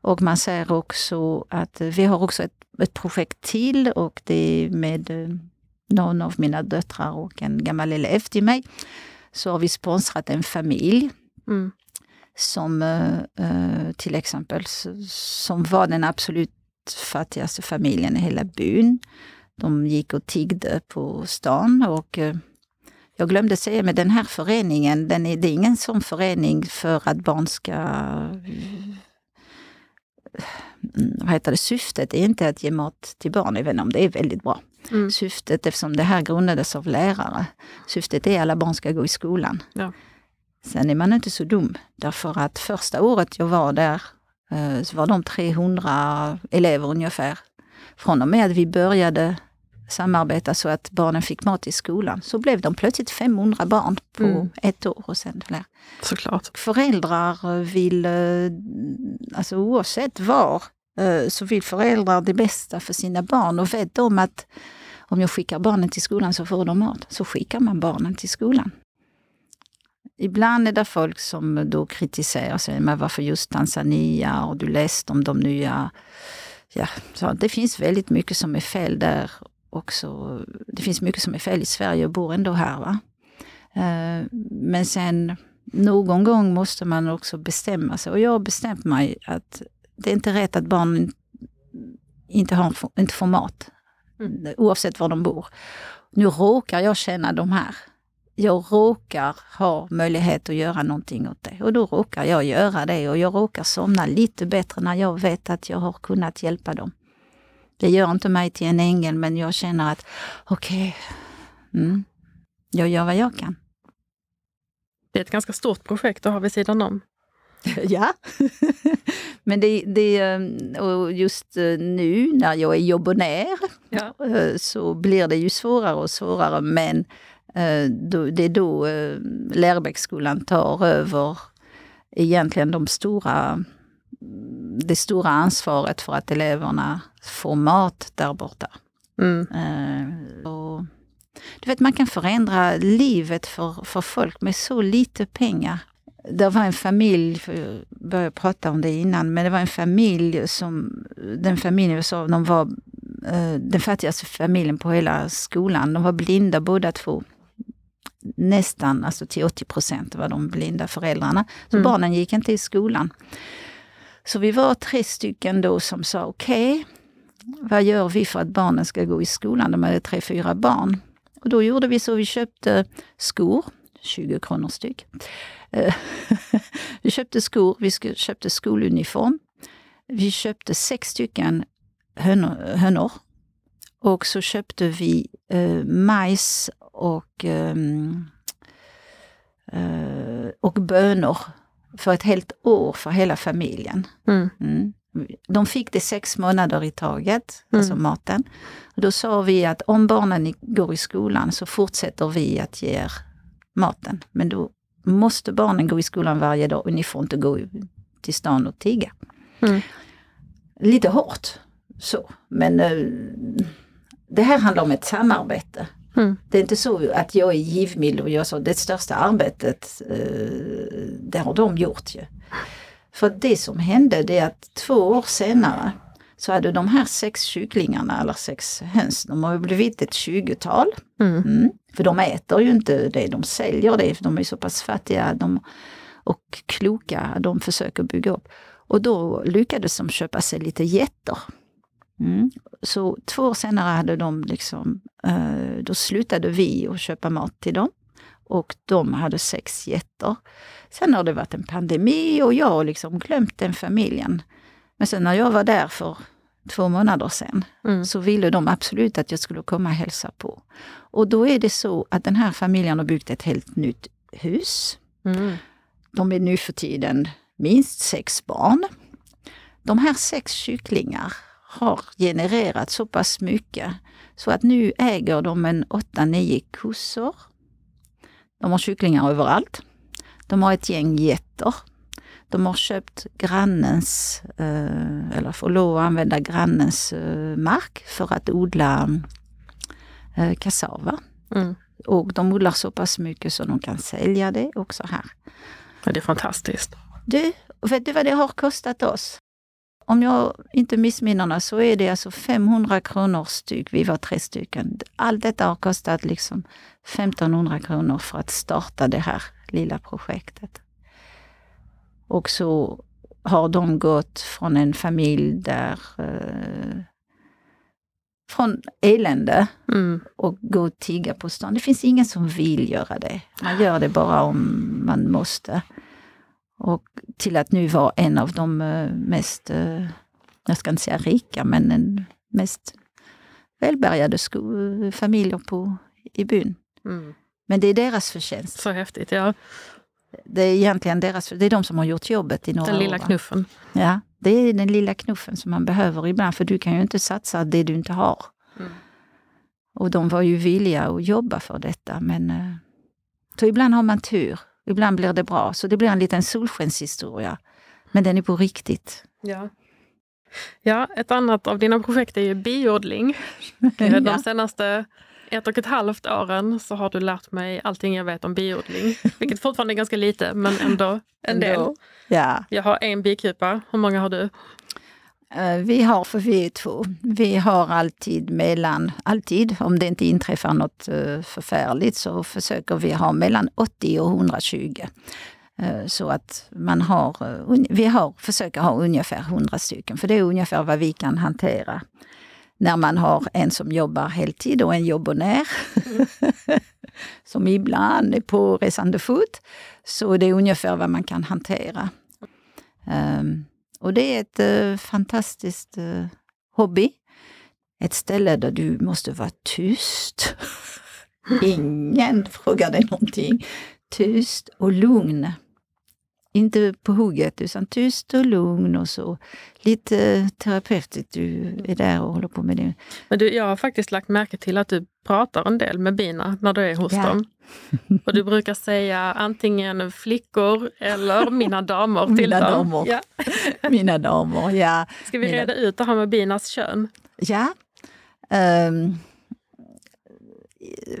Och man ser också att eh, vi har också ett, ett projekt till och det är med eh, någon av mina döttrar och en gammal elev till mig. Så har vi sponsrat en familj Mm. som eh, till exempel som var den absolut fattigaste familjen i hela byn. De gick och tiggde på stan och eh, jag glömde säga, men den här föreningen, den är, det är ingen sån förening för att barn ska... Vad heter det? Syftet är inte att ge mat till barn, även om det är väldigt bra. Mm. Syftet, eftersom det här grundades av lärare, syftet är att alla barn ska gå i skolan. Ja. Sen är man inte så dum, därför att första året jag var där eh, så var de 300 elever ungefär. Från och med att vi började samarbeta så att barnen fick mat i skolan så blev de plötsligt 500 barn på Mm. ett år. Och sen där. Såklart. Föräldrar vill, eh, alltså oavsett var, eh, så vill föräldrar det bästa för sina barn och vet de att om jag skickar barnen till skolan så får de mat. Så skickar man barnen till skolan. Ibland är det folk som då kritiserar sig, men varför just Tanzania och du läste om de nya... Ja, så det finns väldigt mycket som är fel där också. Det finns mycket som är fel i Sverige och bor ändå här. Va? Eh, Men sen någon gång måste man också bestämma sig och jag har bestämt mig att det är inte rätt att barn inte, har, inte får mat. Mm. Oavsett var de bor. Nu råkar jag känna de här. Jag råkar ha möjlighet att göra någonting åt det och då råkar jag göra det och jag råkar somna lite bättre när jag vet att jag har kunnat hjälpa dem. Det gör inte mig till en ängel men jag känner att okej, mm, jag gör vad jag kan. Det är ett ganska stort projekt att ha vid sidan om. Ja, men det, det, och just eh, nu när jag är jobbonär Ja. eh, så blir det ju svårare och svårare men eh, det är då Lärbäcksskolan tar över egentligen de stora, det stora ansvaret för att eleverna får mat där borta. Mm. Eh, och, du vet, man kan förändra livet för, för folk med så lite pengar. Det var en familj, för jag började prata om det innan, men det var en familj som, den familjen jag sa, de var eh, den fattigaste familjen på hela skolan. De var blinda båda två. Nästan, alltså till 80 procent var de blinda föräldrarna. Så Mm. barnen gick inte i skolan. Så vi var tre stycken då som sa okej, vad gör vi för att barnen ska gå i skolan? De hade tre, fyra barn. Och då gjorde vi så, vi köpte skor, 20 kronor styck. Eh, vi köpte skor, vi köpte skoluniform. Vi köpte sex stycken hönor, hönor. Och så köpte vi eh, majs och, ehm, eh, och bönor för ett helt år för hela familjen. Mm. Mm. De fick det sex månader i taget, Mm. alltså maten. Och då sa vi att om barnen går i skolan så fortsätter vi att ge er maten. Men då måste barnen gå i skolan varje dag och ni får inte gå till stan och tigga. Mm. Lite hårt, så. Men eh, det här handlar om ett samarbete. Mm. Det är inte så att jag är givmild och gör så. Det största arbetet, eh, det har de gjort ju. För det som hände det är att två år senare så hade de här sex kycklingarna, eller sex höns, de har ju blivit ett tjugotal. Mm. Mm. För de äter ju inte det, de säljer det, för de är så pass fattiga de, och kloka, de försöker bygga upp. Och då lyckades de köpa sig lite getter. Mm. Så två år senare hade de liksom, eh, då slutade vi att köpa mat till dem. Och de hade sex getter. Sen har det varit en pandemi och jag har liksom glömt den familjen. Men sen när jag var där för två månader sedan Mm. så ville de absolut att jag skulle komma och hälsa på. Och då är det så att den här familjen har byggt ett helt nytt hus. Mm. De är nu för tiden minst sex barn. de här sex kycklingar har genererat så pass mycket så att nu äger de en 8-9 kossor. De har kycklingar överallt. De har ett gäng getter. De har köpt grannens, eh, eller får lov att använda grannens eh, mark för att odla eh, kassava. Mm. Och de odlar så pass mycket så de kan sälja det också här. Ja, det är fantastiskt. Du, vet du vad det har kostat oss? Om jag inte missminner mig så är det alltså 500 kronor styck. Vi var tre stycken. Allt detta har kostat liksom 1500 kronor för att starta det här lilla projektet. Och så har de gått från en familj där eh, från elände Mm. och gå och tigga på stan. Det finns ingen som vill göra det. Man gör det bara om man måste. Och till att nu vara en av de eh, mest, eh, jag ska inte säga rika, men en mest välbärgade sko- familjer på, i byn. Mm. Men det är deras förtjänst. Så häftigt, ja. Det är egentligen deras, det är de som har gjort jobbet i några Den lilla år. knuffen. Ja, det är den lilla knuffen som man behöver ibland, för du kan ju inte satsa det du inte har. Mm. Och de var ju villiga att jobba för detta, men eh, så ibland har man tur. Ibland blir det bra, så det blir en liten solskenshistoria. Men den är på riktigt. Ja. ja, ett annat av dina projekt är ju biodling. Ja. De senaste ett och ett halvt åren så har du lärt mig allting jag vet om biodling. Vilket fortfarande är ganska lite, men ändå en del. Ändå. Ja, Jag har en bikupa. Hur många har du? Eh, vi har, för vi är två, vi har alltid mellan, alltid, om det inte inträffar något eh, förfärligt så försöker vi ha mellan 80 och 120. Eh, så att man har, vi har, försöker ha ungefär 100 stycken, för det är ungefär vad vi kan hantera. När man har en som jobbar heltid och en jobbonär, som ibland är på resande fot, så det är ungefär vad man kan hantera. Um, och det är ett eh, fantastiskt eh, hobby. Ett ställe där du måste vara tyst. Ingen frågar dig någonting. Tyst och lugn. Inte på hugget, utan tyst och lugn och så. Lite terapeutiskt. Du är där och håller på med det. Men du, jag har faktiskt lagt märke till att du pratar en del med bina när du är hos Ja. dem. Och du brukar säga antingen flickor eller mina damer till Mina dem. damer. Ja. Mina damer, ja. Ska vi Mina- reda ut det här med binas kön? Ja. Ehm,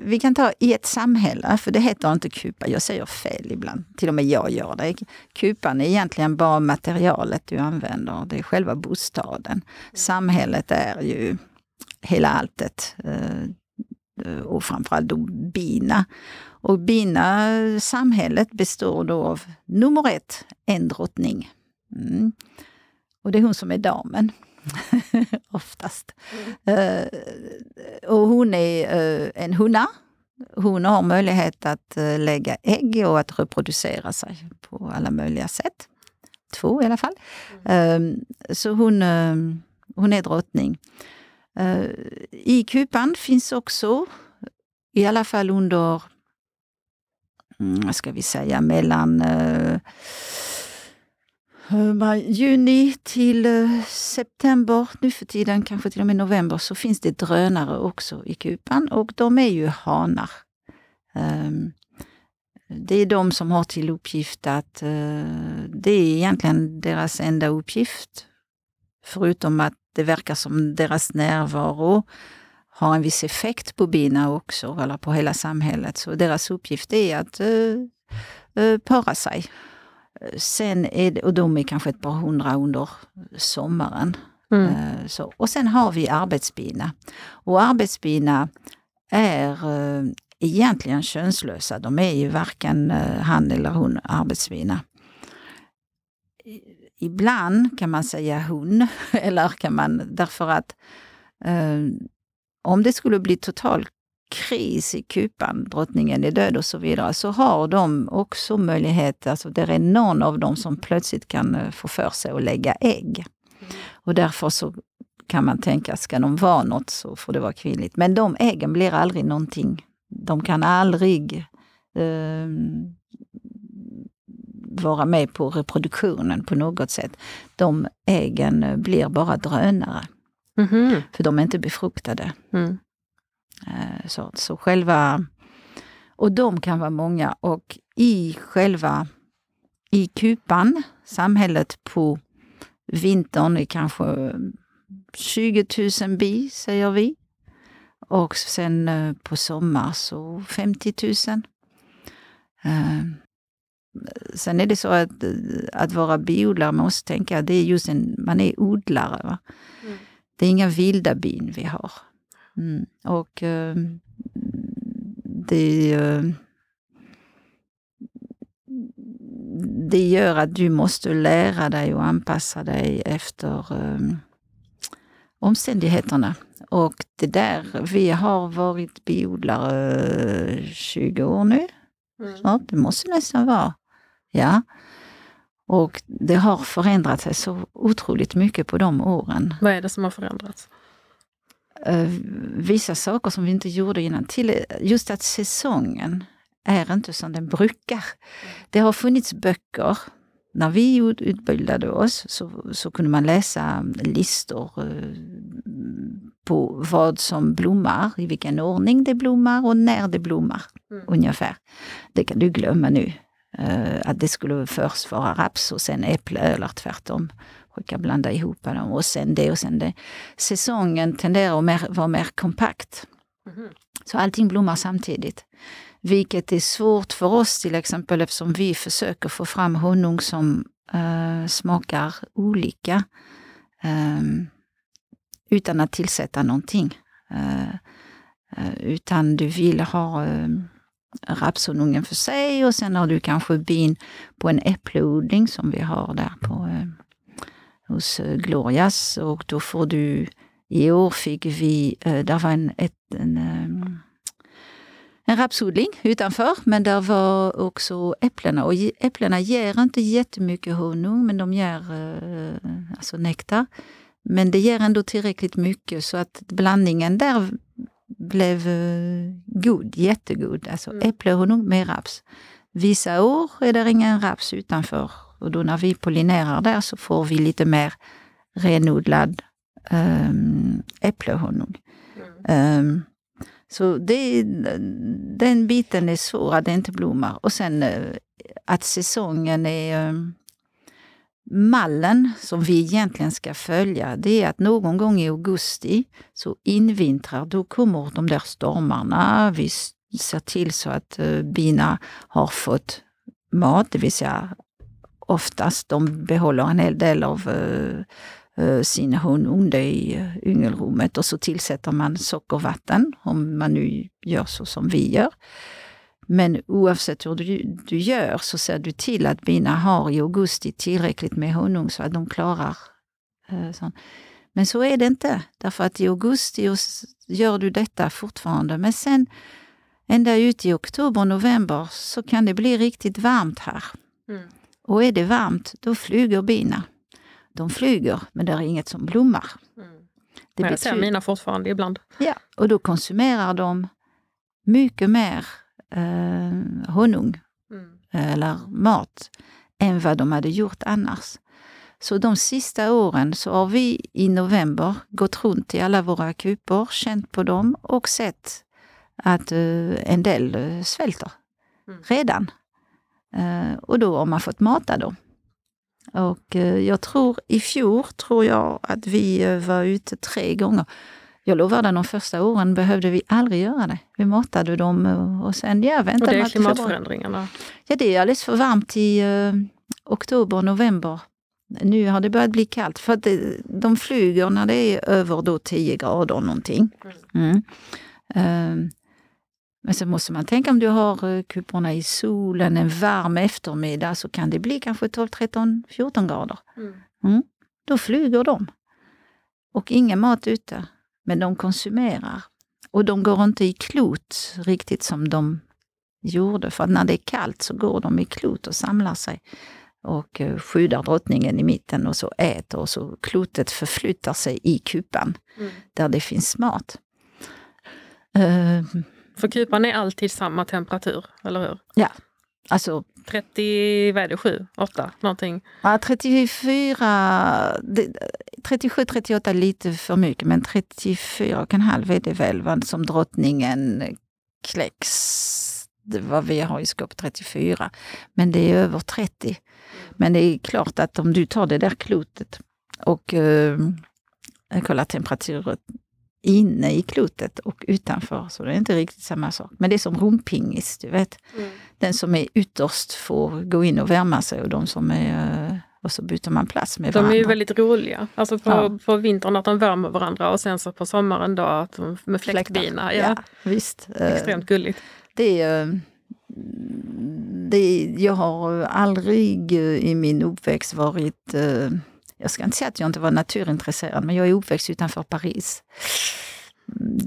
vi kan ta i ett samhälle, för det heter inte kupa, jag säger fel ibland. Till och med jag gör det. Kupan är egentligen bara materialet du använder, det är själva bostaden. Samhället är ju hela alltet. eh, Och framförallt då bina. Och bina, samhället består då av nummer ett, en drottning. Mm. Och det är hon som är damen. Oftast. Eh, och hon är eh, en hona. Hon har möjlighet att eh, lägga ägg och att reproducera sig på alla möjliga sätt. Två i alla fall. Eh, så hon, eh, hon är drottning. I kupan finns också, i alla fall under, mm, vad ska vi säga, mellan maj- Juni till eh, september, nu för tiden kanske till och med november, så finns det drönare också i kupan och de är ju hanar. Ehm, det är de som har till uppgift att, eh, det är egentligen deras enda uppgift. Förutom att det verkar som deras närvaro har en viss effekt på bina också, eller på hela samhället. Så deras uppgift är att para sig. Sen är det, och de är kanske ett par hundra under sommaren. Mm. Eh, Så. Och sen har vi arbetsbina. Och arbetsbina är eh, egentligen könslösa. De är ju varken eh, han eller hon arbetsbina. Ibland kan man säga hon, eller kan man, därför att om det skulle bli total kris i kupan, drottningen är död och så vidare, så har de också möjlighet, alltså det är någon av dem som plötsligt kan eh, få för sig att lägga ägg. Och därför så kan man tänka, ska de vara något så får det vara kvinnligt. Men de äggen blir aldrig någonting. De kan aldrig eh, vara med på reproduktionen på något sätt. De äggen blir bara drönare. Mhm. För de är inte befruktade. Mm. Eh, Så, så själva... Och de kan vara många och i själva i kupan, samhället på vintern är kanske 20 000 bi, säger vi. Och sen eh, på sommar så 50 000. Eh, Sen är det så att, att vara biodlare, man måste tänka att det är just en, man är odlare. Mm. Det är inga vilda bin vi har. Mm. Och eh, det, eh, det gör att du måste lära dig och anpassa dig efter eh, omständigheterna. Och det där, vi har varit biodlare eh, 20 år nu. Mm. Ja, det måste nästan vara. Ja. Och det har förändrat sig så otroligt mycket på de åren. Vad är det som har förändrats? Eh, vissa saker som vi inte gjorde innan. Till, just att säsongen är inte som den brukar. Det har funnits böcker. När vi ut- utbildade oss så, så kunde man läsa listor eh, på vad som blommar, i vilken ordning det blommar och när det blommar. Mm. Ungefär. Det kan du glömma nu. Eh, att det skulle först vara raps och sen äpple eller tvärtom. Brukar blanda ihop dem och sen det och sen det. Säsongen tenderar att mer, vara mer kompakt. Mhm. Så allting blommar samtidigt. Vilket är svårt för oss till exempel eftersom vi försöker få fram honung som eh, smakar olika. ehm, utan att tillsätta någonting. Eh, eh, utan du vill ha rapshonungen för sig och sen har du kanske bin på en äppleodling som vi har där hos eh, Glorias och då får du i år fick vi, eh, där var en, ett, en, eh, en rapsodling utanför, men där var också äpplena. Och äpplena ger inte jättemycket honung, men de ger alltså nektar. Men det ger ändå tillräckligt mycket så att blandningen där blev god, jättegod. Alltså Mm. äpplehonung med raps. Vissa år är det ingen raps utanför och då när vi pollinerar där så får vi lite mer renodlad um. Ehm, så det, den biten är svår, att det inte blommar. Och sen eh, att säsongen är... ehm, mallen som vi egentligen ska följa, det är att någon gång i augusti så invintrar, då kommer de där stormarna. Vi ser till så att eh, bina har fått mat, det vill säga oftast de behåller en hel del av eh, eh, sin honung i eh, yngelrummet och så tillsätter man sockervatten om man nu gör så som vi gör. Men oavsett hur du, du gör så ser du till att bina har i augusti tillräckligt med honung så att de klarar eh, sånt. Men så är det inte, därför att i augusti gör du detta fortfarande. Men sen ända ut i oktober, november så kan det bli riktigt varmt här. Mm. Och är det varmt, då flyger bina. De flyger, men det är inget som blommar. Mm. Det Men jag ser mina fortfarande ibland. Ja, och då konsumerar de mycket mer eh, honung Mm. eller mat än vad de hade gjort annars. Så de sista åren så har vi i november gått runt i alla våra kupor, känt på dem och sett att eh, en del eh, svälter Mm. redan. Eh, och då har man fått mata dem. Och eh, jag tror i fjol tror jag att vi eh, var ute tre gånger. Jag lovar dig, de första åren behövde vi aldrig göra det. Vi matade dem eh, och sen, ja, Och väntade det man är klimatförändringarna. Ja, det är alldeles för varmt i eh, oktober, november. Nu har det börjat bli kallt för att det, de flyger när det är över då 10 grader någonting. Mm. Ehm, men så måste man tänka om du har uh, kuporna i solen en varm eftermiddag så kan det bli kanske 12, 13, 14 grader. Mm. Då flyger de. Och ingen mat ute. Men de konsumerar. Och de går inte i klot riktigt som de gjorde. För att när det är kallt så går de i klot och samlar sig. Och eh, skyddar drottningen i mitten och så äter och så klotet förflyttar sig i kupan Mm. där det finns mat. Eh, För kupan är alltid samma temperatur, eller hur? alltså 30, vad är det, 7, 8 någonting? Ja, 34, 37, 38 lite för mycket men 34,5 är det väl vad som drottningen kläcks. Det var vi har i skåp 34. Men det är över 30. Men det är klart att om du tar det där klotet och eh, kollar temperaturen inne i klotet och utanför. Så det är inte riktigt samma sak. Men det är som rumpingis, du vet. Mm. Den som är ytterst får gå in och värma sig och de som är eh, och så byter man plats med de varandra. De är ju väldigt roliga. Alltså på, ja. på vintern att de värmer varandra och sen så på sommaren då att de, med fläktbina. Ja. ja, visst. Extremt gulligt. Det är, det, jag har aldrig i min uppväxt varit eh, jag ska inte säga att jag inte var naturintresserad, men jag är uppväxt utanför Paris.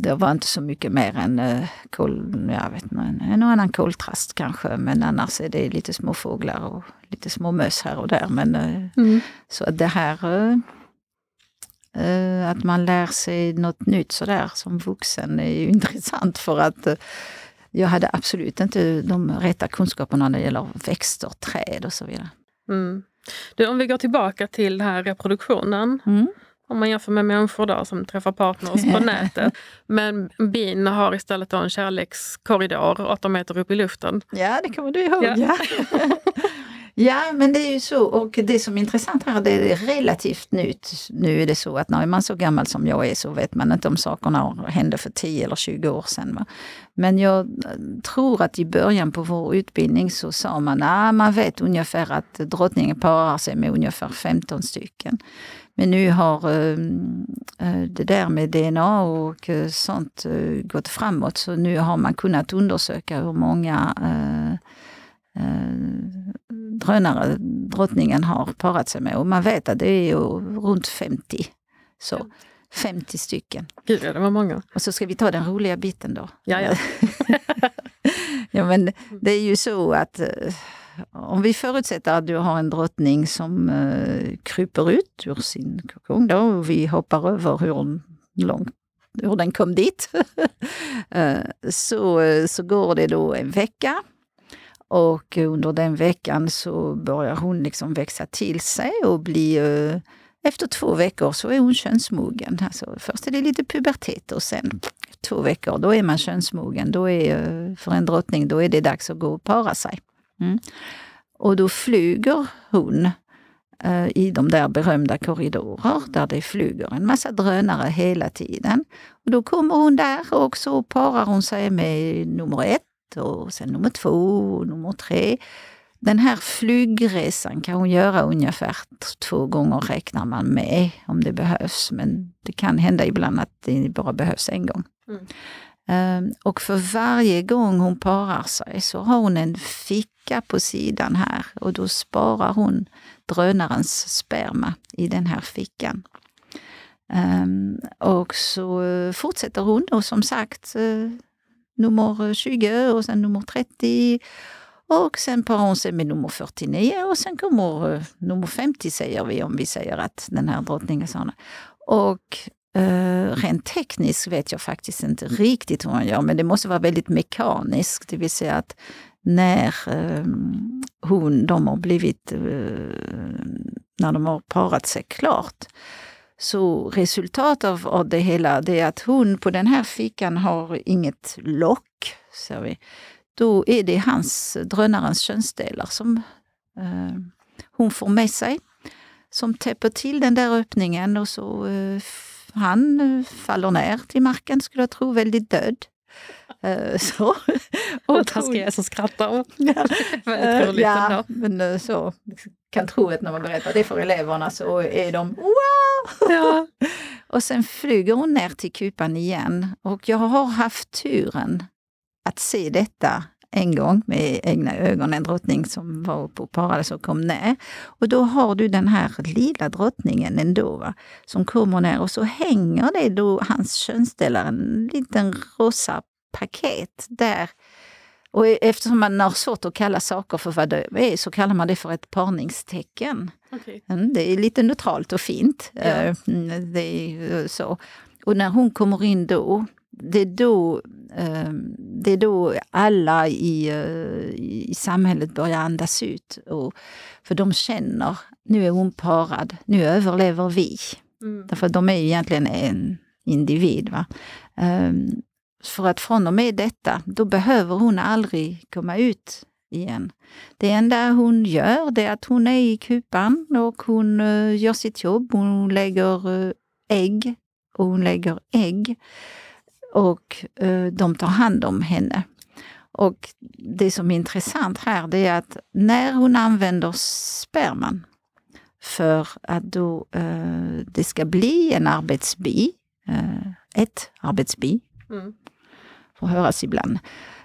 Det var inte så mycket mer än uh, kol, jag vet inte, en och annan koltrast kanske, men annars är det lite små fåglar och lite små möss här och där. Men, uh, mm. Så det här uh, att man lär sig något nytt sådär som vuxen är ju intressant för att jag hade absolut inte de rätta kunskaperna när det gäller växter, träd och så vidare. Mm. Du, om vi går tillbaka till den här reproduktionen. Mm. Om man jämför med människor då, som träffar partners på nätet. Men bin har istället en kärlekskorridor åtta meter upp i luften. Ja, det kommer du ihåg. Ja. ja. Ja, men det är ju så. Och det som är intressant här, det är relativt nytt. Nu är det så att när man är så gammal som jag är så vet man inte om sakerna hände för 10 eller 20 år sedan. Va? Men jag tror att i början på vår utbildning så sa man att ah, man vet ungefär att drottningen parar sig med ungefär 15 stycken. Men nu har äh, det där med DNA och eh, sånt äh, gått framåt så nu har man kunnat undersöka hur många drönare drottningen har parat sig med. Och man vet att det är runt 50. Så 50 stycken. Gud, det var många. Och så ska vi ta den roliga biten då. Ja, ja. ja men det är ju så att eh, om vi förutsätter att du har en drottning som uh, kryper ut ur sin kokong då, och vi hoppar över hur långt hur den kom dit, uh, så, så går det då en vecka och under den veckan så börjar hon liksom växa till sig och bli eh, efter två veckor så är hon könsmogen. Alltså, först är det lite pubertet och sen två veckor, då är man könsmogen. Då är, eh, för en drottning då är det dags att gå och para sig. Mm. Och då flyger hon eh, i de där berömda korridorer där det flyger en massa drönare hela tiden. Och då kommer hon där och så parar hon sig med nummer ett och sen nummer två och nummer tre. Den här flygresan kan hon göra ungefär två gånger räknar man med om det behövs. Men det kan hända ibland att det bara behövs en gång. Mm. Um, och för varje gång hon parar sig så har hon en ficka på sidan här och då sparar hon drönarens sperma i den här fickan. Um, och så fortsätter hon och som sagt uh, nummer eh, 20 och sen nummer 30. Och sen parar hon sig med nummer 49 och sen kommer uh, nummer 50 säger vi om vi säger att den här drottningen sa Och uh, rent tekniskt vet jag faktiskt inte riktigt hur hon gör men det måste vara väldigt mekaniskt, det vill säga att när uh, hon, de har blivit, uh, när de har parat sig klart, så resultatet av, av det hela det är att hon på den här fickan har inget lock. Så vi. Då är det hans, drönarens könsdelar som eh, hon får med sig. Som täpper till den där öppningen och så eh, han eh, faller ner till marken skulle jag tro, väldigt död. Eh, så. Och taskiga som skrattar. Ja, ändå. men eh, så kan tro att när man berättar det för eleverna så är de wow! Ja. och sen flyger hon ner till kupan igen och jag har haft turen att se detta en gång med egna ögon, en drottning som var på paradis och kom ner. Och då har du den här lilla drottningen ändå, va, som kommer ner och så hänger det då hans könsdelar, en liten rosa paket där och eftersom man har svårt att kalla saker för vad det är så kallar man det för ett parningstecken. Okay. Mm, det är lite neutralt och fint. Ja. Eh, mm, det är så. Och när hon kommer in då, det är då, eh, det är då alla i, eh, i samhället börjar andas ut. Och, för de känner, nu är hon parad, nu överlever vi. Mm. Därför de är ju egentligen en individ. Va? För att från och med detta, då behöver hon aldrig komma ut igen. Det enda hon gör det är att hon är i kupan och hon uh, gör sitt jobb. Hon lägger uh, ägg och hon lägger ägg. Och uh, de tar hand om henne. Och det som är intressant här det är att när hon använder sperman för att då det ska bli en arbetsbi, ett arbetsbi, mm. får höras ibland,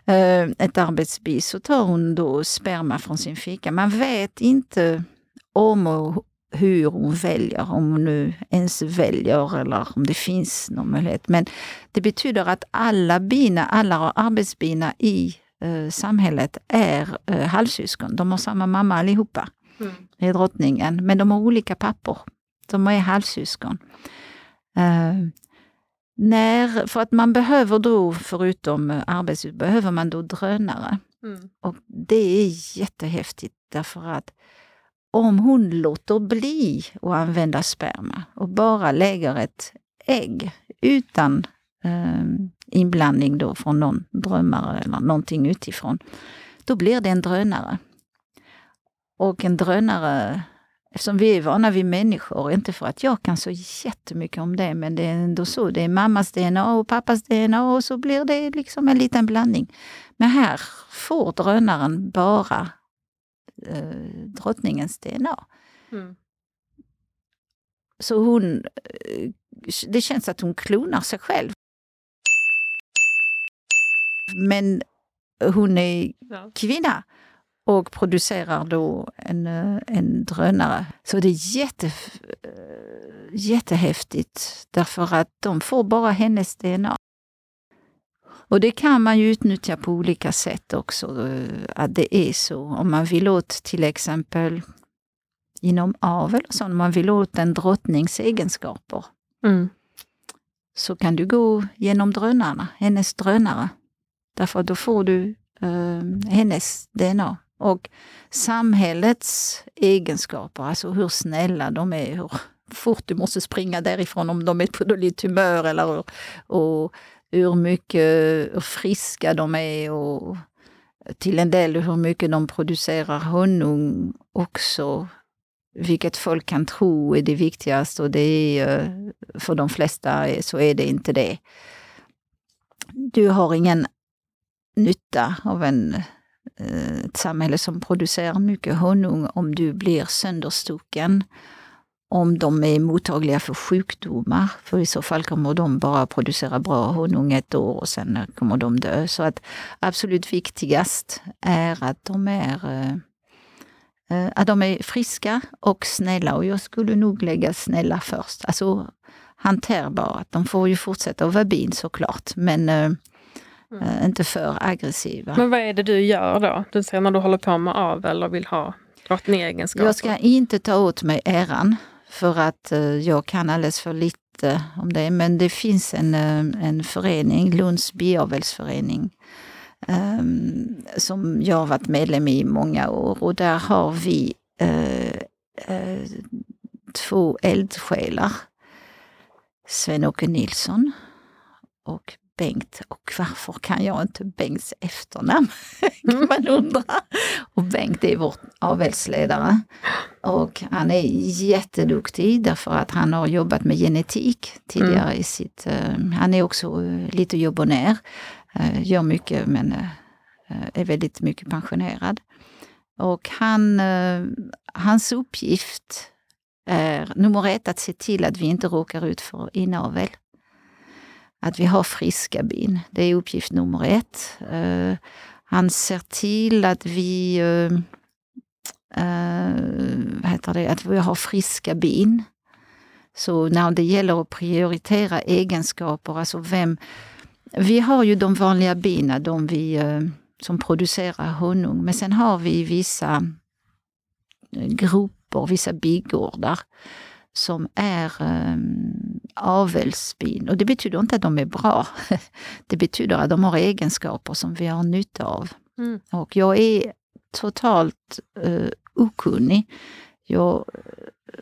Eh, ett arbetsbi så tar hon då sperma från sin fika. Man vet inte om och hur hon väljer, om hon nu ens väljer eller om det finns någon möjlighet. Men det betyder att alla bina, alla arbetsbina i eh, samhället är eh, halvsyskon. De har samma mamma allihopa. Mm. Det är drottningen, men de har olika pappor. De är halvsyskon. Eh, när, för att man behöver då, förutom eh, arbetsljud, behöver man då drönare. Mm. Och det är jättehäftigt därför att om hon låter bli att använda sperma och bara lägger ett ägg utan eh, inblandning då från någon drömmare eller någonting utifrån, då blir det en drönare. Och en drönare Eftersom vi är vana vid människor, inte för att jag kan så jättemycket om det, men det är ändå så. Det är mammas DNA och pappas DNA och så blir det liksom en liten blandning. Men här får drönaren bara eh, drottningens DNA. Mm. Så hon, eh, det känns att hon klonar sig själv. Men hon är kvinna och producerar då en, eh, en drönare. Så det är jätte, eh, jättehäftigt därför att de får bara hennes DNA. Och det kan man ju utnyttja på olika sätt också, eh, att det är så. Om man vill åt till exempel inom avel, så om man vill åt en drottnings egenskaper, mm. så kan du gå genom drönarna, hennes drönare. Därför då får du eh, hennes DNA och samhällets egenskaper, alltså hur snälla de är, hur fort du måste springa därifrån om de är på dåligt humör eller hur, och hur mycket hur friska de är och till en del hur mycket de producerar honung också. Vilket folk kan tro är det viktigaste och det är för de flesta så är det inte det. Du har ingen nytta av en Eh, ett samhälle som producerar mycket honung om du blir sönderstucken. Om de är mottagliga för sjukdomar, för i så fall kommer de bara producera bra honung ett år och sen kommer de dö. Så att absolut viktigast är att de är eh, eh att de är friska och snälla och jag skulle nog lägga snälla först. Alltså hanterbara. De får ju fortsätta att vara bin såklart men eh, Mm. Eh, inte för aggressiva. Men vad är det du gör då? Du säger när du håller på med avel och vill ha drottningegenskaper? Jag ska inte ta åt mig äran för att eh, jag kan alldeles för lite om det. Men det finns en, eh, en förening, Lunds biavelsförening, um, som jag har varit medlem i många år och där har vi två eldsjälar. Sven-Åke Nilsson och Bengt och varför kan jag inte Bengts efternamn? kan man undra. Och Bengt är vår avelsledare. Och han är jätteduktig därför att han har jobbat med genetik tidigare mm. i sitt... Uh, han är också uh, lite jobb och ner. Uh, gör mycket men är väldigt mycket pensionerad. Och han, hans uppgift är nummer ett att se till att vi inte råkar ut för inavel att vi har friska bin. Det är uppgift nummer ett. Uh, han ser till att vi, uh, uh, heter det, att vi har friska bin. Så när det gäller att prioritera egenskaper, alltså vem... Vi har ju de vanliga bina, de vi, som producerar honung, men sen har vi vissa grupper, vissa bigårdar som är avelsbin. Och det betyder inte att de är bra. Det betyder att de har egenskaper som vi har nytta av. Mm. Och jag är totalt uh, okunnig. Jag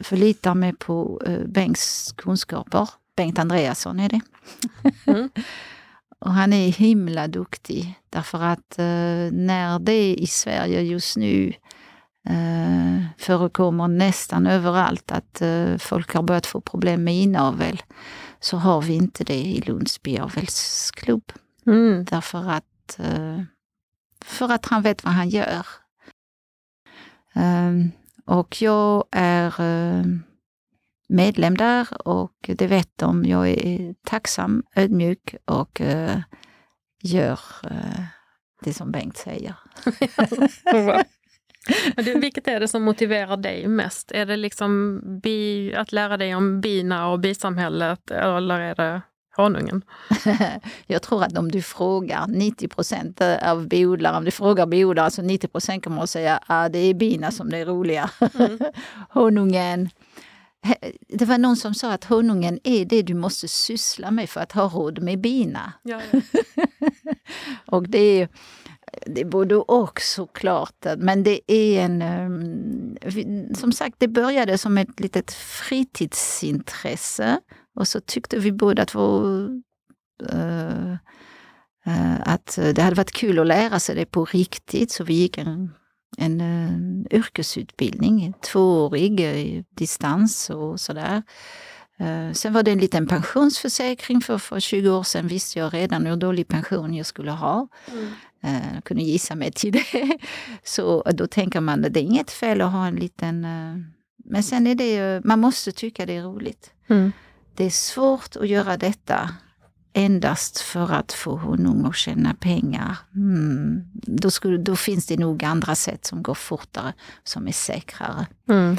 förlitar mig på uh, Bengts kunskaper. Bengt Andreasson är det. Mm. och han är himla duktig därför att uh, när det i Sverige just nu uh, förekommer nästan överallt att uh, folk har börjat få problem med inavel så har vi inte det i Lunds biavelsklubb. Mm. Därför att, uh, för att han vet vad han gör. Um, och jag är uh, medlem där och det vet de. Jag är tacksam, ödmjuk och uh, gör det som Bengt säger. du, vilket är det som motiverar dig mest? Är det liksom bi, att lära dig om bina och bisamhället eller är det honungen? Jag tror att om du frågar 90 procent av biodlare, om du frågar biodlare så 90 procent kommer att säga att ah, det är bina som är roliga. Mm. honungen. Det var någon som sa att honungen är det du måste syssla med för att ha råd med bina. Ja, ja. och det är det är både och såklart. Men det är en... Ehm, som sagt, det började som ett litet fritidsintresse. Och så tyckte vi båda två uh, uh, att det hade varit kul att lära sig det på riktigt. Så vi gick en, en uh, yrkesutbildning, tvåårig distans och sådär. Sen var det en liten pensionsförsäkring för, för 20 år sedan visste jag redan hur dålig pension jag skulle ha. Mm. Jag kunde gissa mig till det. Så då tänker man att det är inget fel att ha en liten... Men sen är det man måste tycka det är roligt. Mm. Det är svårt att göra detta endast för att få honom att tjäna pengar. Mm. Då, skulle, då finns det nog andra sätt som går fortare, som är säkrare. Mm.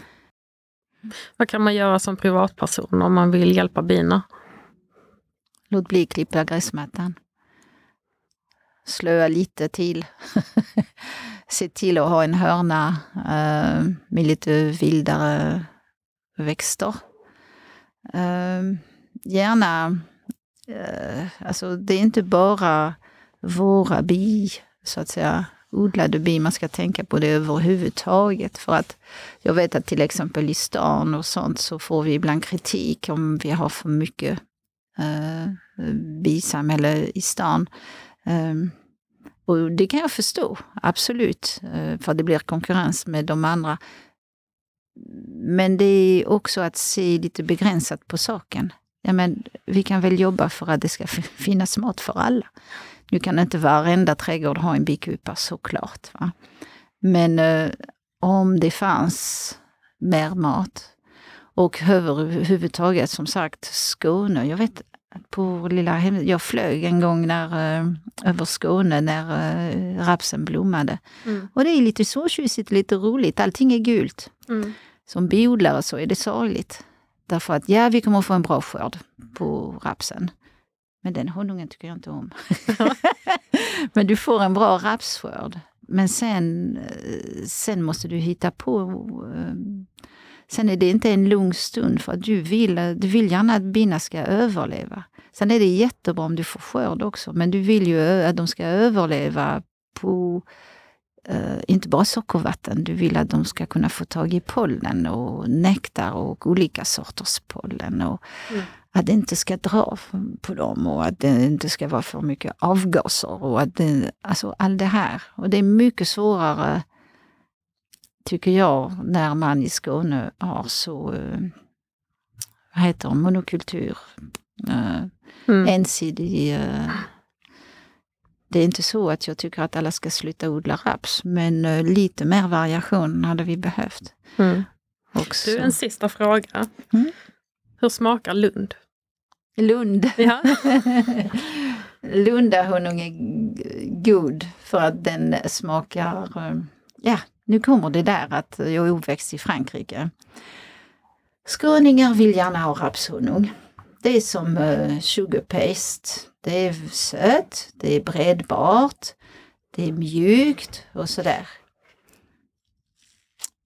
Vad kan man göra som privatperson om man vill hjälpa bina? Låt bli klippa gräsmattan. Slöa lite till. Se till att ha en hörna uh, med lite vildare växter. Uh, gärna, uh, alltså det är inte bara våra bi, så att säga, odlade bi man ska tänka på det överhuvudtaget. För att jag vet att till exempel i stan och sånt så får vi ibland kritik om vi har för mycket uh, bisamhälle i stan. Ehm, och det kan jag förstå, absolut, eh, för det blir konkurrens med de andra. Men det är också att se lite begränsat på saken. Ja, men vi kan väl jobba för att det ska finnas mat för alla. Nu kan inte varenda trädgård ha en bikupa såklart. Va? Men eh, om det fanns mer mat och överhuvudtaget som sagt Skåne. Jag vet på lilla hem, jag flög en gång när, eh, över Skåne när eh, rapsen blommade. Mm. Och det är lite så tjusigt, lite roligt. Allting är gult. Mm. Som biodlare så är det sorgligt. Därför att ja, vi kommer få en bra skörd på rapsen. Men den honungen tycker jag inte om. Men du får en bra rapsskörd. Men sen, eh, sen måste du hitta på... Sen är det inte en lugn stund för att du vill, du vill gärna att bina ska överleva. Sen är det jättebra om du får skörd också, men du vill ju att de ska överleva på eh, inte bara sockervatten, du vill att de ska kunna få tag i pollen och nektar och olika sorters pollen. Och Mm. Att det inte ska dra på dem och att det inte ska vara för mycket avgaser. och att det, Alltså allt det här. Och det är mycket svårare, tycker jag, när man i Skåne har så, eh, vad heter det, monokultur. Eh, Mm. ensidig... eh, Det är inte så att jag tycker att alla ska sluta odla raps, men lite mer variation hade vi behövt. Mm. Också. Du, en sista fråga. Mm. Hur smakar Lund? Lund. Ja. Lundahonung är god för att den smakar... Ja, nu kommer det där att jag är uppväxt i Frankrike. Skåningar vill gärna ha rapshonung. Det är som uh, sugar paste. Det är sött, det är bredbart, det är mjukt och sådär.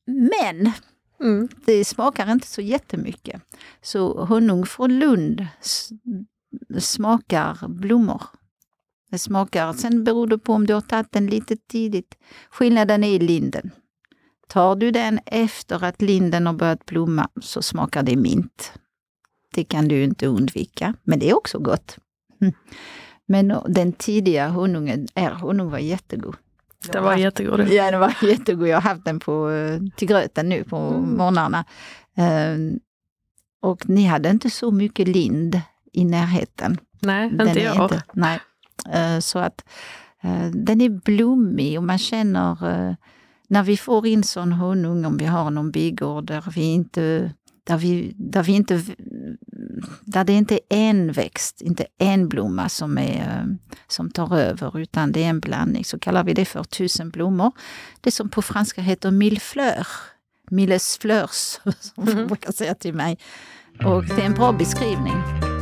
Men Mm. Det smakar inte så jättemycket. Så honung från Lund smakar blommor. Det smakar, sen beror det på om du har tagit den lite tidigt. Skillnaden är i linden. Tar du den efter att linden har börjat blomma så smakar det mint. Det kan du inte undvika, men det är också gott. Mm. Men den tidiga honungen, är, honung var jättegod. Den var jättegod. Ja, den var jättegod. Jag har haft den på, eh, till gröten nu på mm. morgnarna. Uh, och ni hade inte så mycket lind i närheten. Nej, den inte jag. Inte, nej. Uh, så att uh, den är blommig och man känner när vi får in sån honung, om vi har någon bigård där vi inte där, vi, där, vi inte, där det inte är en växt, inte en blomma som, är, som tar över, utan det är en blandning, så kallar vi det för tusen blommor. Det som på franska heter millefleur, milles fleurs, som mm. brukar säga till mig. Och det är en bra beskrivning.